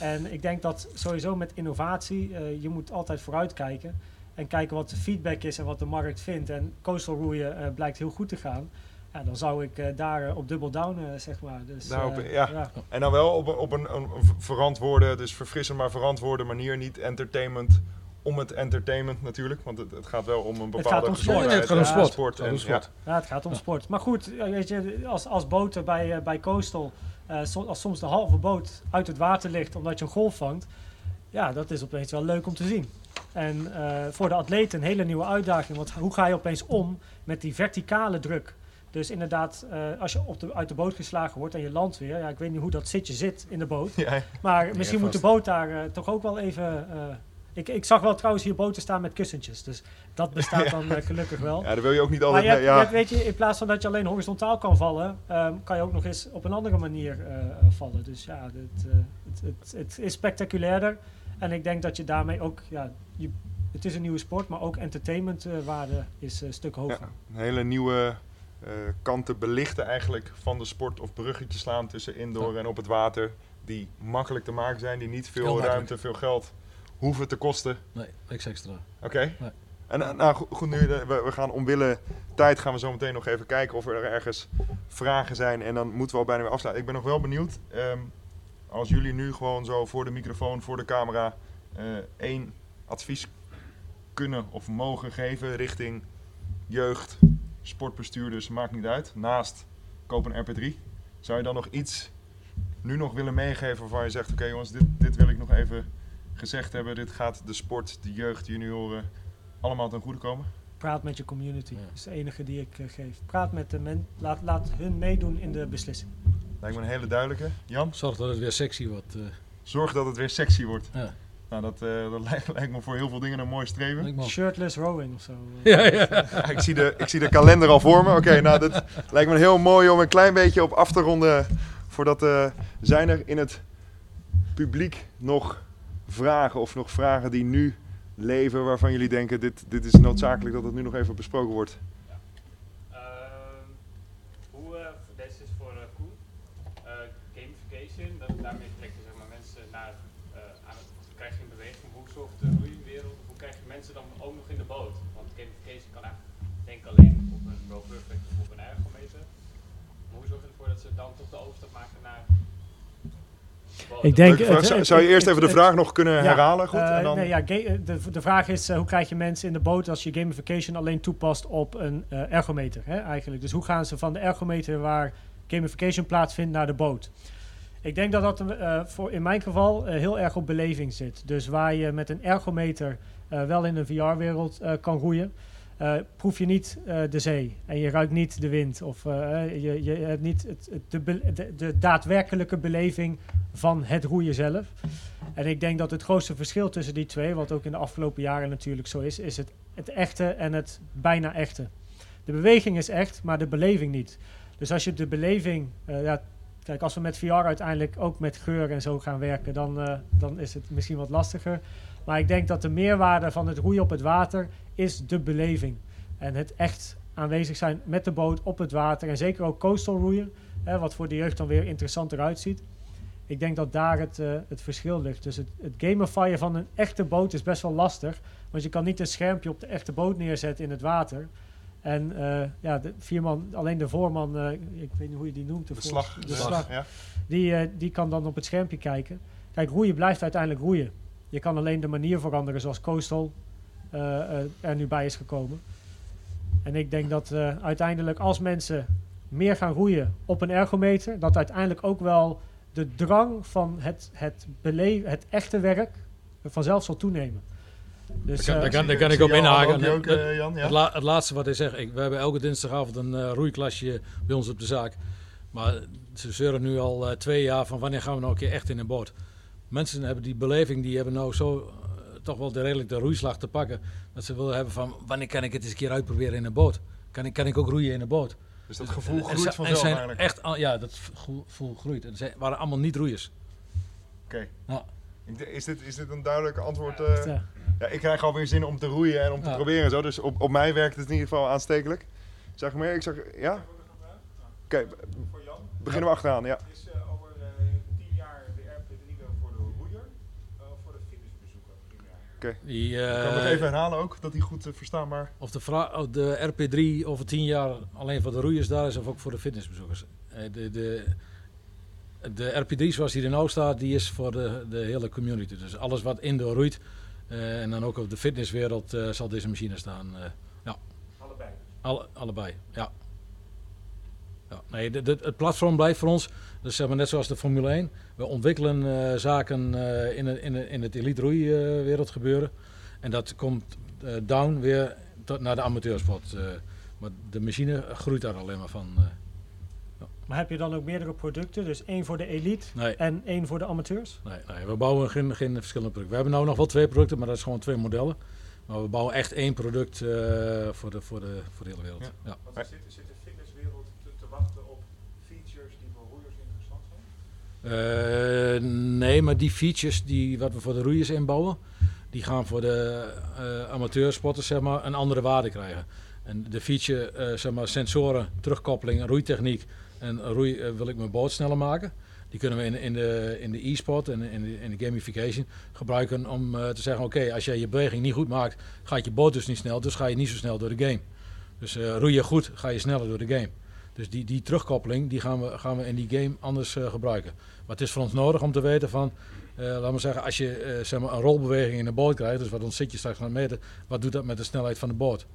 C: En ik denk dat sowieso met innovatie, eh, je moet altijd vooruitkijken. En kijken wat de feedback is en wat de markt vindt. En coastal roeien eh, blijkt heel goed te gaan. Ja, dan zou ik eh, daar eh, op double down, eh, zeg maar. Dus,
A: Daarop, ja. En dan wel op een, op een, een verantwoorde, dus verfrissend maar verantwoorde manier. Niet entertainment om het entertainment natuurlijk. Want het, het gaat wel om een bepaalde
C: om sport.
B: het gaat om
A: en
B: sport. Het gaat
A: en-
B: om sport.
C: Ja, het gaat om
B: Ja.
C: sport. Maar goed, weet je, als, als boten bij, bij Coastal, eh, so- als soms de halve boot uit het water ligt omdat je een golf vangt, ja, dat is opeens wel leuk om te zien. En eh, voor de atleten een hele nieuwe uitdaging, want hoe ga je opeens om met die verticale druk? Dus inderdaad, eh, als je op de, uit de boot geslagen wordt en je landt weer, ja, ik weet niet hoe dat zitje zit in de boot,
A: Ja,
C: maar misschien moet de boot daar eh, toch ook wel even... eh, ik, ik zag wel trouwens hier boten staan met kussentjes, dus dat bestaat dan gelukkig wel.
A: ja, daar wil je ook niet
C: Maar
A: altijd
C: je hebt,
A: mee.
C: je hebt, weet je, in plaats van dat je alleen horizontaal kan vallen, ehm, kan je ook nog eens op een andere manier vallen. Dus ja, het, het, het, het is spectaculairder. En ik denk dat je daarmee ook, ja, je, het is een nieuwe sport, maar ook entertainmentwaarde is een stuk hoger.
A: Een hele nieuwe kanten belichten eigenlijk van de sport of bruggetjes slaan tussen indoor en op het water. Die makkelijk te maken zijn, die niet veel ruimte, veel geld hoeven te kosten.
B: Nee, niks extra.
A: Oké.
B: Nee.
A: En eh, nou goed, goed nu, eh, we, we gaan omwille tijd gaan we zo meteen nog even kijken of er ergens vragen zijn. En dan moeten we al bijna weer afsluiten. Ik ben nog wel benieuwd, ehm, als jullie nu gewoon zo voor de microfoon, voor de camera, eh, één advies kunnen of mogen geven richting jeugd, sportbestuurders, maakt niet uit. Naast koop een RP3. Zou je dan nog iets nu nog willen meegeven waarvan je zegt, oké jongens, dit, dit wil ik nog even gezegd hebben. Dit gaat de sport, de jeugd, de junioren allemaal ten goede komen?
C: Praat met je community.
B: Ja.
C: Dat is de enige die ik eh, geef. Praat met de men, laat, laat hun meedoen in de beslissing.
A: Lijkt me een hele duidelijke. Jan,
B: Zorg dat het weer sexy wordt. eh.
A: zorg dat het weer sexy wordt.
B: ja.
A: Nou, dat, eh, dat lijkt, lijkt me voor heel veel dingen een mooi streven.
C: Shirtless rowing of zo.
B: Ja, ja.
A: Ja, ik, zie de, ik zie de kalender al voor me. Oké, nou, dat lijkt me heel mooi om een klein beetje op af te ronden. Voordat eh, zijn er in het publiek nog vragen of nog vragen die nu leven waarvan jullie denken dit, dit is noodzakelijk dat het nu nog even besproken wordt.
D: Ehm, hoe, eh, deze is voor eh Koen. Eh, gamification, dat, daarmee trek je zeg maar, mensen naar, eh, aan het, krijg je een beweging. Hoe zorgt de roeiwereld, hoe krijg je mensen dan ook nog in de boot? Want gamification kan eigenlijk, denk ik alleen op een Row Perfect of op een ergometer. Maar hoe zorg je ervoor dat ze dan toch de overstap maken naar de boot?
C: Ik denk-
A: Leuke vraag.
C: het-
A: zou,
C: het-
A: zou je eerst
C: het-
A: even de vraag nog kunnen herhalen? Goed,
C: Eh,
A: en dan...
C: nee, ja, eh, de, de vraag is, eh, hoe krijg je mensen in de boot als je gamification alleen toepast op een ergometer? Hè, eigenlijk. Dus hoe gaan ze van de ergometer waar gamification plaatsvindt naar de boot? Ik denk dat dat voor in mijn geval heel erg op beleving zit. Dus waar je met een ergometer wel in een VR-wereld kan roeien, eh, proef je niet eh, de zee en je ruikt niet de wind. Of eh, je, je hebt niet het, de, daadwerkelijke beleving van het roeien zelf. En ik denk dat het grootste verschil tussen die twee, wat ook in de afgelopen jaren natuurlijk zo is, is het, het echte en het bijna echte. De beweging is echt, maar de beleving niet. Dus als je de beleving, ja, kijk, als we met VR uiteindelijk ook met geur en zo gaan werken, dan, dan is het misschien wat lastiger. Maar ik denk dat de meerwaarde van het roeien op het water is de beleving. En het echt aanwezig zijn met de boot op het water. En zeker ook coastal roeien, hè, wat voor de jeugd dan weer interessanter uitziet. Ik denk dat daar het, eh, het verschil ligt. Dus het, het gamifieren van een echte boot is best wel lastig. Want je kan niet een schermpje op de echte boot neerzetten in het water. En eh, ja, de vier man, alleen de voorman, eh, ik weet niet hoe je die noemt.
A: De slag.
C: De slag.
A: Ja.
C: Die, die kan dan op het schermpje kijken. Kijk, roeien blijft uiteindelijk roeien. Je kan alleen de manier veranderen zoals Coastal eh, eh, er nu bij is gekomen. En ik denk dat eh, uiteindelijk als mensen meer gaan roeien op een ergometer, dat uiteindelijk ook wel de drang van het, het, bele- het echte werk vanzelf zal toenemen. Dus,
B: Daar kan- daar kan- ik op inhaken.
A: ook, eh, Jan? Ja?
B: Het, la- het laatste wat hij zegt, ik, we hebben elke dinsdagavond een eh, roeiklasje bij ons op de zaak. Maar ze zeuren nu al eh, twee jaar van wanneer gaan we nou een keer echt in een boot. Mensen hebben die beleving, die hebben nou zo eh, toch wel de, redelijk de roeislag te pakken. Dat ze willen hebben van wanneer kan ik het eens een keer uitproberen in een boot. Kan ik, kan ik ook roeien in een boot?
A: Dus dat gevoel
B: En
A: groeit
B: ze- en
A: vanzelf
B: zijn
A: eigenlijk.
B: Echt, al- ja, dat gevoel groeit. En ze waren allemaal niet roeiers.
A: Oké.
B: Ja.
A: Is dit, is dit een duidelijk antwoord? eh?
C: eh,
A: Ja, ik krijg alweer zin om te roeien en om te
B: Ja.
A: proberen en zo. Dus op, op mij werkt het in ieder geval aanstekelijk. Zeg meer, ik zag, ja? Oké,
E: Jan
A: beginnen we achteraan, ja.
E: is primair?
B: Die,
A: Ik kan nog
B: eh,
A: even herhalen ook, dat die goed eh, verstaanbaar...
B: Of de, of de RP3 over tien jaar alleen voor de roeiers daar is of ook voor de fitnessbezoekers. Eh, De, de, de RP3 zoals die er nou staat, die is voor de, de hele community. Dus alles wat indoor roeit eh, en dan ook op de fitnesswereld eh, zal deze machine staan. eh,
E: Allebei.
B: alle, allebei, ja. Ja nee, de, de- het platform blijft voor ons, dus zeg maar net zoals de Formule 1. We ontwikkelen eh, zaken eh, in, het- in, het- in het elite roeiwereld gebeuren. En dat komt eh, down weer tot naar de amateursport. eh. maar de machine groeit daar alleen maar van. eh.
C: maar heb je dan ook meerdere producten? Dus één voor de elite
B: nee,
C: en één voor de amateurs?
B: nee, nee, we bouwen geen, geen verschillende producten. We hebben nou nog wel twee producten, maar dat is gewoon twee modellen. Maar we bouwen echt één product eh, voor, de, voor, de, voor de hele wereld.
A: Ja.
B: Ja.
E: Er zit, zit fitnesswereld te, te wachten op features die voor roeiers interessant
B: Eh, nee, maar die features die wat we voor de roeiers inbouwen, die gaan voor de eh amateursporters zeg maar, een andere waarde krijgen. En de feature, eh, zeg maar, sensoren, terugkoppeling, roeitechniek en roei wil ik mijn boot sneller maken. Die kunnen we in, in de in de e-sport en in de, de gamification gebruiken om te zeggen: oké, als jij je beweging niet goed maakt, gaat je boot dus niet snel, dus ga je niet zo snel door de game. Dus roei je goed, ga je sneller door de game. Dus die, die terugkoppeling die gaan, we, gaan we in die game anders eh, gebruiken. Maar het is voor ons nodig om te weten van, eh laten we zeggen, als je eh, zeg maar een rolbeweging in een boot krijgt, dus wat ons zit je straks gaan meten, wat doet dat met de snelheid van de boot?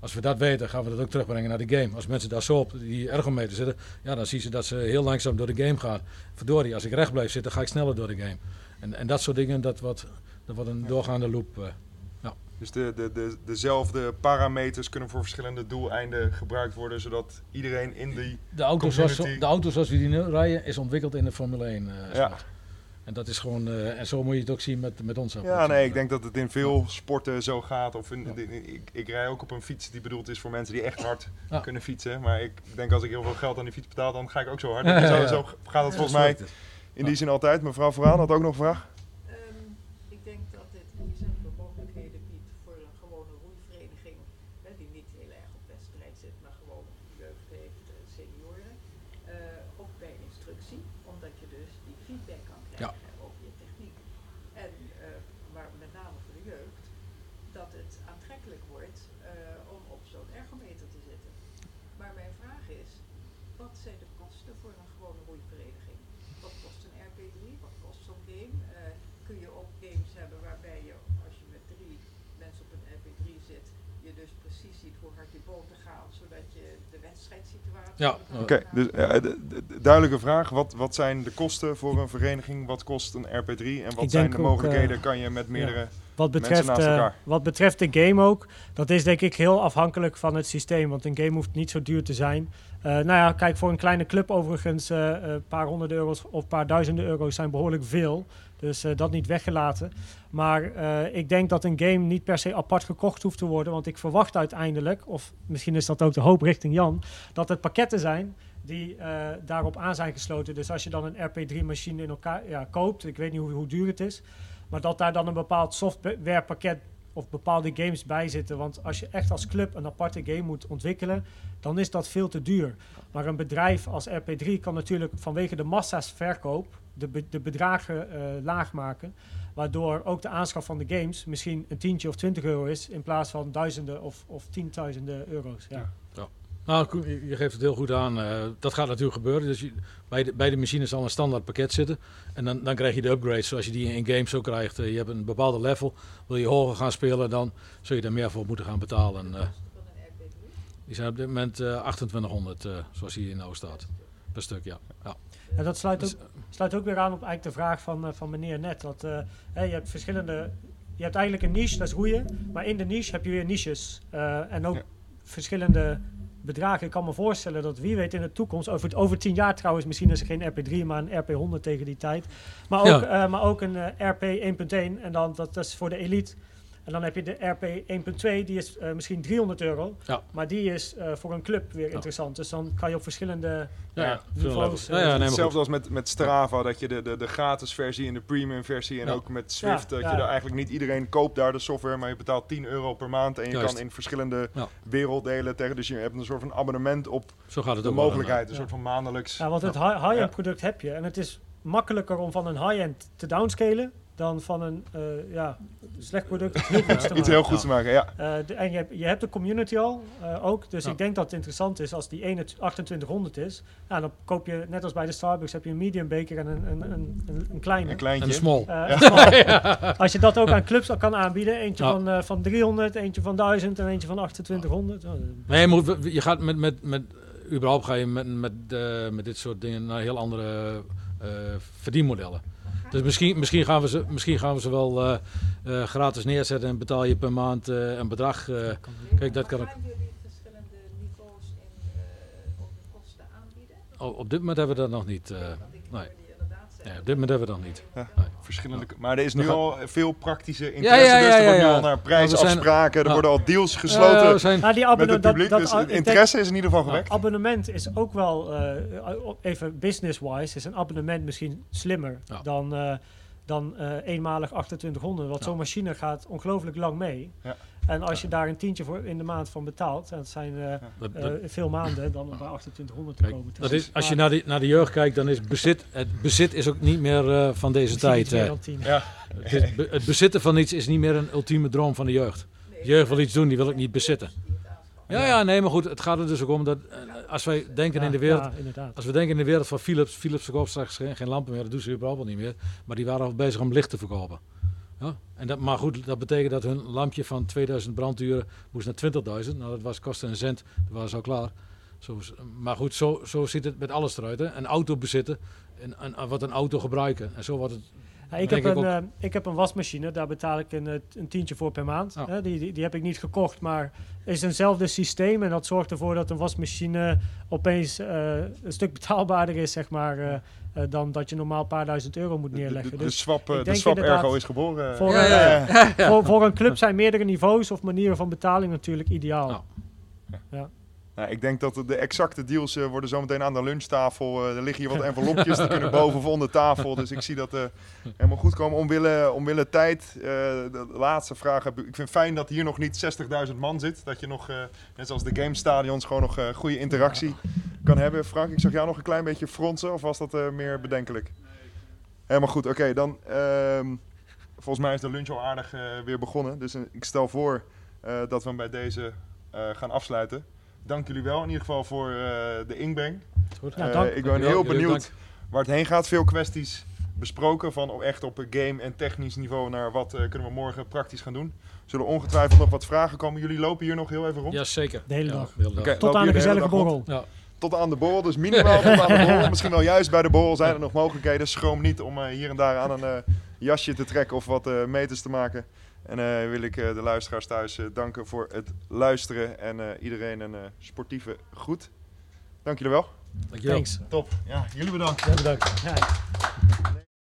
B: Als we dat weten, gaan we dat ook terugbrengen naar de game. Als mensen daar zo op die ergometer zitten, ja, dan zien ze dat ze heel langzaam door de game gaan. Verdorie, als ik recht blijf zitten, ga ik sneller door de game. En, en dat soort dingen, dat wordt, dat wordt een doorgaande loop. Eh.
A: Dus de, de, de, dezelfde parameters kunnen voor verschillende doeleinden gebruikt worden, zodat iedereen in die...
B: De auto, zoals,
A: Community.
B: de auto zoals we die nu rijden, is ontwikkeld in de Formule 1 eh
A: Ja.
B: En dat is gewoon, eh, en zo moet je het ook zien met, met ons.
A: Ja, nee, ik denk dat het in veel sporten zo gaat. Of in,
B: Ja.
A: de- ik, ik rij ook op een fiets die bedoeld is voor mensen die echt hard
B: Ja.
A: kunnen fietsen. Maar ik denk als ik heel veel geld aan die fiets betaal, dan ga ik ook zo hard.
B: Ja, ja,
A: Zo,
B: ja.
A: zo gaat het
B: Ja,
A: volgens mij
B: het.
A: in die zin altijd. Mevrouw Vooraan had ook nog een vraag.
F: Ehm, ik denk dat dit bijzondere mogelijkheden biedt voor een gewone roeivereniging, hè, die niet heel erg op wedstrijd zit, maar gewoon jeugd heeft, eh, senioren. Eh, ook bij instructie, omdat je dus die feedback kan krijgen over je techniek. En, eh, maar met name voor de jeugd, dat het aantrekkelijk wordt eh, om op zo'n ergometer te zitten. Maar mijn vraag is, wat zijn de kosten voor een gewone roeivereniging? Wat kost een RP3? Wat kost zo'n game? Eh, kun je ook games hebben waarbij je, als je met drie mensen op een RP3 zit, je dus precies ziet hoe hard die boten gaan, zodat je de wedstrijdsituatie...
B: Ja,
A: Oké, dus eh, de- de- de duidelijke vraag. Wat, wat zijn de kosten voor een vereniging? Wat kost een RP3? En wat
C: Ik
A: zijn de mogelijkheden?
C: eh,
A: kan je met meerdere...
C: Wat
A: Mensen
C: betreft,
A: naast
C: eh,
A: elkaar.
C: wat betreft de game ook, dat is denk ik heel afhankelijk van het systeem. Want een game hoeft niet zo duur te zijn. Eh, nou ja, kijk, voor een kleine club overigens, eh, eh, een paar honderd euro's of een paar duizenden euro's zijn behoorlijk veel. Dus eh, dat niet weggelaten. Maar eh, ik denk dat een game niet per se apart gekocht hoeft te worden. Want ik verwacht uiteindelijk, of misschien is dat ook de hoop richting Jan, dat het pakketten zijn die eh, daarop aan zijn gesloten. Dus als je dan een RP3-machine in elkaar ja, koopt, ik weet niet hoe, hoe duur het is, maar dat daar dan een bepaald softwarepakket of bepaalde games bij zitten. Want als je echt als club een aparte game moet ontwikkelen, dan is dat veel te duur. Maar een bedrijf als RP3 kan natuurlijk vanwege de massa's verkoop de, de bedragen eh, laag maken. Waardoor ook de aanschaf van de games misschien een tientje of 20 euro is in plaats van duizenden of, of tienduizenden euro's. Ja.
B: Nou, je geeft het heel goed aan. Eh, dat gaat natuurlijk gebeuren. Dus je, bij, de, bij de machine zal een standaard pakket zitten. En dan, dan krijg je de upgrades zoals je die in games zo krijgt. Eh, je hebt een bepaalde level. Wil je hoger gaan spelen, dan zul je daar meer voor moeten gaan betalen. En, eh,
F: Van een RP3.
B: die zijn op dit moment eh 2800, eh, zoals hier in nou staat. Per stuk, ja. ja.
C: En dat sluit ook
B: Dus,
C: sluit ook weer aan op eigenlijk de vraag van, van meneer net. Dat, hè, je hebt verschillende. Je hebt eigenlijk een niche, dat is roeien. Maar in de niche heb je weer niches. En ook
A: Ja.
C: verschillende bedragen. Ik kan me voorstellen dat wie weet in de toekomst, over, over tien jaar trouwens, misschien is er geen RP3, maar een RP100 tegen die tijd. Maar ook,
B: Ja.
C: eh, maar ook een eh, RP 1.1 en dan dat, dat is voor de elite. En dan heb je de RP 1.2, die is eh, misschien 300 euro.
B: Ja.
C: Maar die is eh, voor een club weer interessant. Dus dan kan je op verschillende
B: ja, ja,
C: niveaus, eh,
B: Ja, ja, nee, maar
A: Hetzelfde als met, met Strava, dat je de, de, de gratis versie en de premium versie en
B: Ja.
A: ook met Swift,
C: Ja,
A: dat
C: ja.
A: je daar eigenlijk niet iedereen koopt daar de software, maar je betaalt 10 euro per maand en je
B: Juist.
A: kan in verschillende
B: Ja.
A: werelddelen tegen. Dus je hebt een soort van abonnement op
B: Zo gaat het
A: de mogelijkheid, een
C: Ja.
A: soort van maandelijks.
C: Ja, want het hi- high-end
A: Ja.
C: product heb je. En het is makkelijker om van een high-end te downscalen dan van een eh, ja, slecht product iets heel goeds te
A: Iets
C: maken.
A: heel goeds te maken, ja.
C: Eh, de- en je hebt, je hebt de community al eh, ook. Dus
B: Ja.
C: ik denk dat het interessant is als die ene t- 2800 is. Nou, dan koop je, net als bij de Starbucks, heb je een medium beker en een, een, een, een, een kleine.
A: Een kleintje.
B: Small.
C: Eh, een small. Als je dat ook aan clubs al kan aanbieden, eentje
B: Ja.
C: van, eh, van 300, eentje van 1000 en eentje van 2800. Oh,
B: Nee, je, moet, je gaat met, met, met, überhaupt ga je met, met, eh, met dit soort dingen naar heel andere eh, verdienmodellen. Dus misschien, misschien, gaan we ze, misschien gaan we ze wel eh, eh, gratis neerzetten en betaal je per maand eh, een bedrag. eh. Kijk, dat kan ook.
F: verschillende niveaus in op de kosten aanbieden?
B: Oh, op dit moment hebben we dat nog niet. nee. Nee, op dit moment hebben we dat nog niet.
A: Ja.
B: Nee.
A: Verschillende, maar er is nu
B: gaan-
A: al veel praktische interesse,
B: ja, ja,
A: dus er
B: ja,
A: wordt nu
B: ja.
A: al naar
B: Ja,
A: prijsafspraken, er
B: ja.
A: worden al deals gesloten
B: Eh, we zijn,
C: Nou, die
A: met
C: abonne-
A: het
C: dat-
A: publiek,
C: dat-
A: dus het
C: denk-
A: interesse is in ieder geval
B: Ja.
A: gewekt.
C: abonnement is ook wel, eh, even business-wise, is een abonnement misschien slimmer
B: Ja.
C: dan, eh, dan eh, eenmalig 2800. Want
B: Ja.
C: zo'n machine gaat ongelooflijk lang mee.
A: Ja.
C: En als je daar een tientje voor in de maand van betaalt, en dat zijn eh,
B: dat,
C: eh,
B: dat-
C: veel maanden, dan om bij 2800 te komen.
B: dat is, als je naar de, naar de jeugd kijkt, dan is bezit, het bezit is ook niet meer eh, van deze tijd. eh.
A: Ja.
B: Het, is- het bezitten van iets is niet meer een ultieme droom van de jeugd. De jeugd wil iets doen, die wil ik niet bezitten. Ja, ja, nee, maar goed, het gaat er dus ook om dat eh, als wij denken in de wereld,
C: Ja,
B: als we denken in de wereld van Philips, Philips verkoopt straks geen, geen lampen meer, dat doen ze überhaupt al niet meer, maar die waren al bezig om licht te verkopen. Ja? En dat, maar goed, dat betekent dat hun lampje van 2000 branduren moest naar 20.000. Nou, dat was, kostte een cent, dat was al klaar. Zo, maar goed, zo, zo ziet het met alles eruit. Hè? Een auto bezitten, en, en, wat een auto gebruiken. En zo wordt het
C: Ik, heb
B: ik
C: een, eh, ik heb een wasmachine, daar betaal ik een, eh, een tientje voor per maand. Hè, die, die, die heb ik niet gekocht, maar het is eenzelfde systeem. En dat zorgt ervoor dat een wasmachine opeens eh, een stuk betaalbaarder is, zeg maar, dan dat je normaal een paar duizend euro moet
A: De, de,
C: neerleggen.
A: de, de
C: dus
A: swap,
C: ik
A: de swap ergo is geboren.
C: voor,
B: Ja,
C: een,
B: ja,
C: voor, voor een club zijn meerdere niveaus of manieren van betaling natuurlijk ideaal.
B: Ja.
A: Nou, ik denk dat de- exacte deals eh, worden zometeen aan de lunchtafel. eh, er liggen hier wat envelopjes, die kunnen boven of onder tafel. Dus ik zie dat eh, helemaal goed komen. Omwille, omwille tijd, de laatste vraag. Ik vind het fijn dat hier nog niet 60.000 man zit. Dat je nog, net zoals de gamestadions, gewoon nog goede interactie kan hebben. Frank, ik zag jou nog een klein beetje fronsen. Of was dat meer bedenkelijk? Helemaal goed. Oké, dan... ehm, volgens mij is de lunch al aardig weer begonnen. Dus ik stel voor dat we hem bij deze gaan afsluiten. Dank jullie wel in ieder geval voor eh, de inbreng.
B: goed.
C: Ja,
A: Eh,
C: dank.
A: ik ben heel benieuwd
B: dank.
A: waar het heen gaat. Veel kwesties besproken van echt op een game- en technisch niveau naar wat eh, kunnen we morgen praktisch gaan doen. Zullen ongetwijfeld nog wat vragen komen. Jullie lopen hier nog heel even rond.
B: Ja, zeker.
C: De hele
B: Ja,
C: dag.
B: de.
C: Tot aan
A: de
C: gezellige borrel.
B: Ja.
A: Tot aan de borrel, dus minimaal tot aan de borrel. Misschien wel juist bij de borrel zijn er nog mogelijkheden. Schroom niet om hier en daar aan een jasje te trekken of wat eh, meters te maken. En eh, wil ik eh, de luisteraars thuis eh, danken voor het luisteren en eh, iedereen een eh, sportieve groet. Dank jullie wel.
B: Dankjewel.
C: Thanks.
A: Top. Ja, jullie bedankt.
C: Ja, bedankt. Ja.